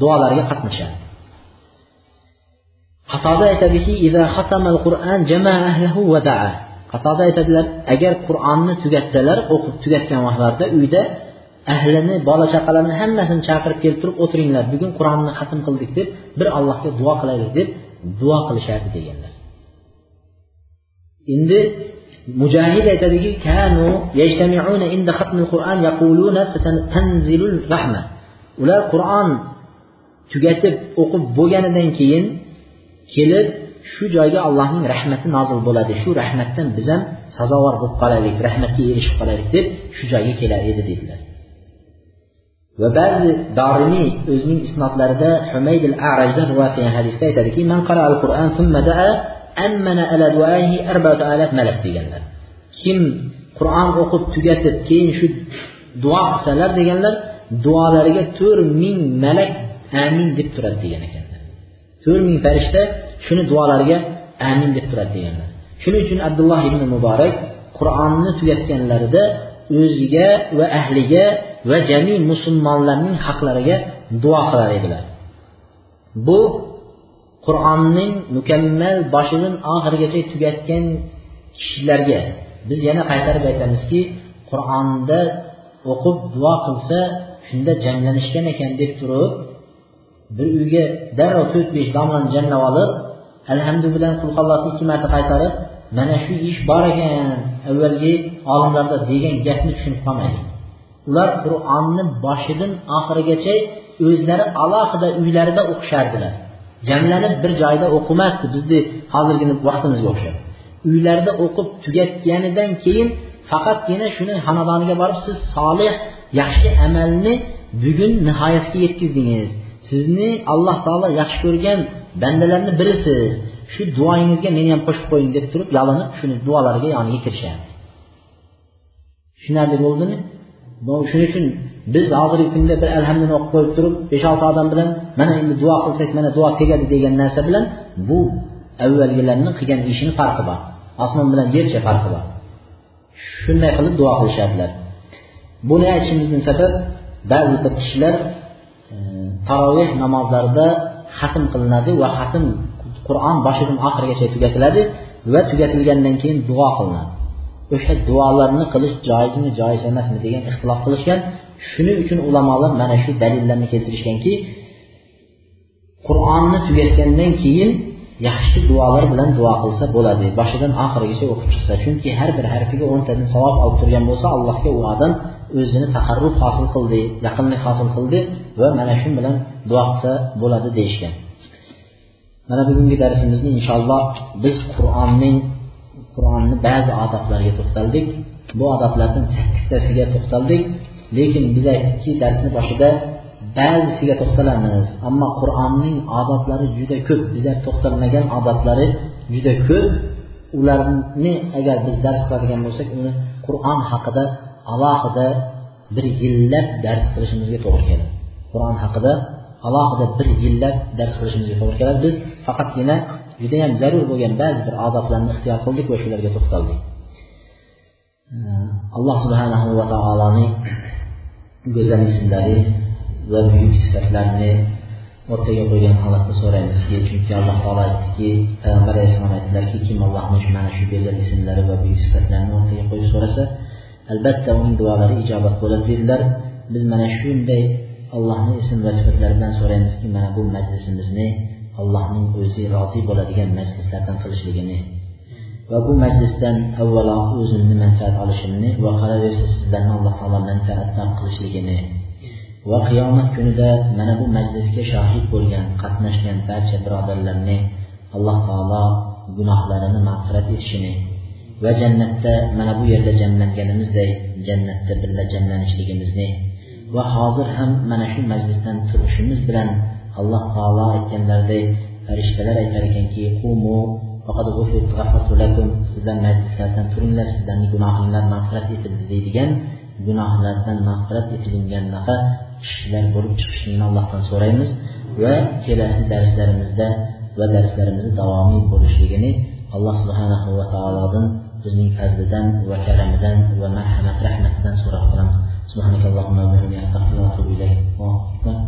Duolarga qatnashadi. Qatoda aytadikiqatoda aytadilar agar qur'onni tugatsalar o'qib tugatgan vaqtlarida uyda ahlini bola chaqalarini hammasini chaqirib kelib turib o'tiringlar. Bugun qur'onni xatm qildik deb bir allohga duo qilaylik deb duo qilishardi deganlar. Endi mujahid aytadiki kanu yajtami'una inda xatmil qur'an yaquluna tanzilul rahma. Ular qur'on tugatib o'qib bo'lganidan keyin kelib shu joyga allohning rahmati nozil bo'ladi. Shu rahmatdan biz ham sazovor bo'lib qolaylik rahmatga erishib qolaylik deb shu joyga kelar edi dedilar. Va ba'zi dorimiy o'zining isnodlarida humayd al arajdan rivoyat qilgan hadisda aytadiki man qara al qur'an thumma daa ammana ala duaihi alaf malak deganlar kim qur'on o'qib tugatib keyin shu duo qilsalar deganlar duolariga to'rt ming malak amin deb turadi degan ekanlar to'rt ming farishta shuni duolariga amin deb turadi deganlar shuning uchun abdulloh ibn muborak qur'onni tugatganlarida o'ziga va ahliga va jami musulmonlarning haqlariga duo qilar edilar bu qur'onning mukammal boshidan oxirigacha tugatgan kishilarga biz yana qaytarib aytamizki qur'onda o'qib duo qilsa shunda jamlanishgan ekan deb turib bir uyga darrov to'rt besh domlani jamlab olib alhamdu bilan qulqallohni ikki marta qaytarib mana shu ish bor ekan avvalgi olimlarda degan gapni tushunib qolmaydi. Ular qur'onni boshidan oxirigacha o'zlari alohida uylarida o'qishardilar. Jamlanib bir joyda o'qimasdi. Bizni hozirgi vaqtimizga o'xshab uylarida o'qib tugatganidan keyin faqatgina shuni xonadoniga borib siz solih yaxshi amalni bugun nihoyatga yetkazdingiz. Sizni alloh taolo yaxshi ko'rgan bandalarni birisiz shu duoyingizga meni ham qo'shib qo'ying deb turib yalinib shuni duolariga yoniga kirishadi tushunarli bo'ldimi? Shuning uchun biz hozirgi kunda bir alhamdini o'qib qo'yib turib besh olti odam bilan mana endi duo qilsak mana duo tegadi degan narsa bilan bu avvalgilarni qilgan ishini farqi bor. Osmon bilan yercha farqi bor. Shunday qilib duo qilishadilar buni aytishimizning sabab ba'zi bir kishilar e, taroveh namozlarida xatm qilinadi va xatm qur'on boshidan oxirigacha tugatiladi va tugatilgandan keyin duo qilinadi. O'sha duolarni qilish joizmi joiz emasmi degan ixtilof qilishgan shuning uchun ulamolar mana shu dalillarni keltirishganki qur'onni tugatgandan keyin yaxshi duolar bilan duo qilsa bo'ladi. Boshidan oxirigacha o'qib chiqsa chunki har bir harfiga o'ntadan savob olib turgan bo'lsa allohga u odam o'zini taqarrub hosil qildi yaqinlik hosil qildi va mana shu bilan duo qilsa bo'ladi deyishgan. Mana bugungi darsimizni inshaalloh biz qur'onning qur'onni ba'zi odoblariga to'xtaldik. Bu odoblardan sakkiztasiga to'xtaldik. Lekin biz aytdikki darsni boshida ba'zisiga to'xtalamiz. Ammo qur'onning odoblari juda ko'p. Bizlar to'xtalmagan odoblari juda ko'p. Ularni agar biz dars qiladigan bo'lsak uni qur'on haqida alohida bir yillab dars qilishimizga to'g'ri keladi. Qur'on haqida alohida bir yillab dars qilishimizga to'g'ri keladi. Biz faqatgina judayam zarur bo'lgan ba'zi bir odoblarni ixtiyor qildik va shularga to'xtaldik. Alloh subhanahu va taoloning go'zal ismlari va buyuk sifatlarini o'rtaga qo'ygan holatda so'raymizki chunki alloh taolo aytdiki payg'ambar alayhissalom aytdilarki kim allohni mana shu go'zal ismlari va buyuk sifatlarini o'rtaga qo'yib so'rasa albatta uning duolari ijobat bo'ladi dedilar. Biz mana shunday allohni ism va sifatlari bilan so'raymizki mana bu majlisimizni allohning o'zi rozi bo'ladigan majlislardan qilishligini va bu majlisdan avvalo o'zimni manfaat olishimni va qolaversa sizlarni alloh taolo manfaatdor qilishligini va qiyomat kunida mana bu majlisga shohid bo'lgan qatnashgan barcha birodarlarni alloh taolo gunohlarini mag'firat etishini va jannatda mana bu yerda jamlanganimizday jannatda birga jamlanishligimizni va hozir ham mana shu majlisdan turishimiz bilan alloh taolo aytganlaridek farishtalar aytar ekanki sizlar majlislardan turinglar sizlarni gunohinglar mag'firat etildi deydigan gunohlardan mag'firat etilinganaqa kishilar bo'lib chiqishligini allohdan so'raymiz va kelasi darslarimizda va darslarimizni davomiy bo'lishligini alloh subhanahu va taolodan bizning fazlidan va karamidan va marhamat rahmatidan so'rab qolamiz سبحانك اللهم وبحمدك استغفرك واتوب اليك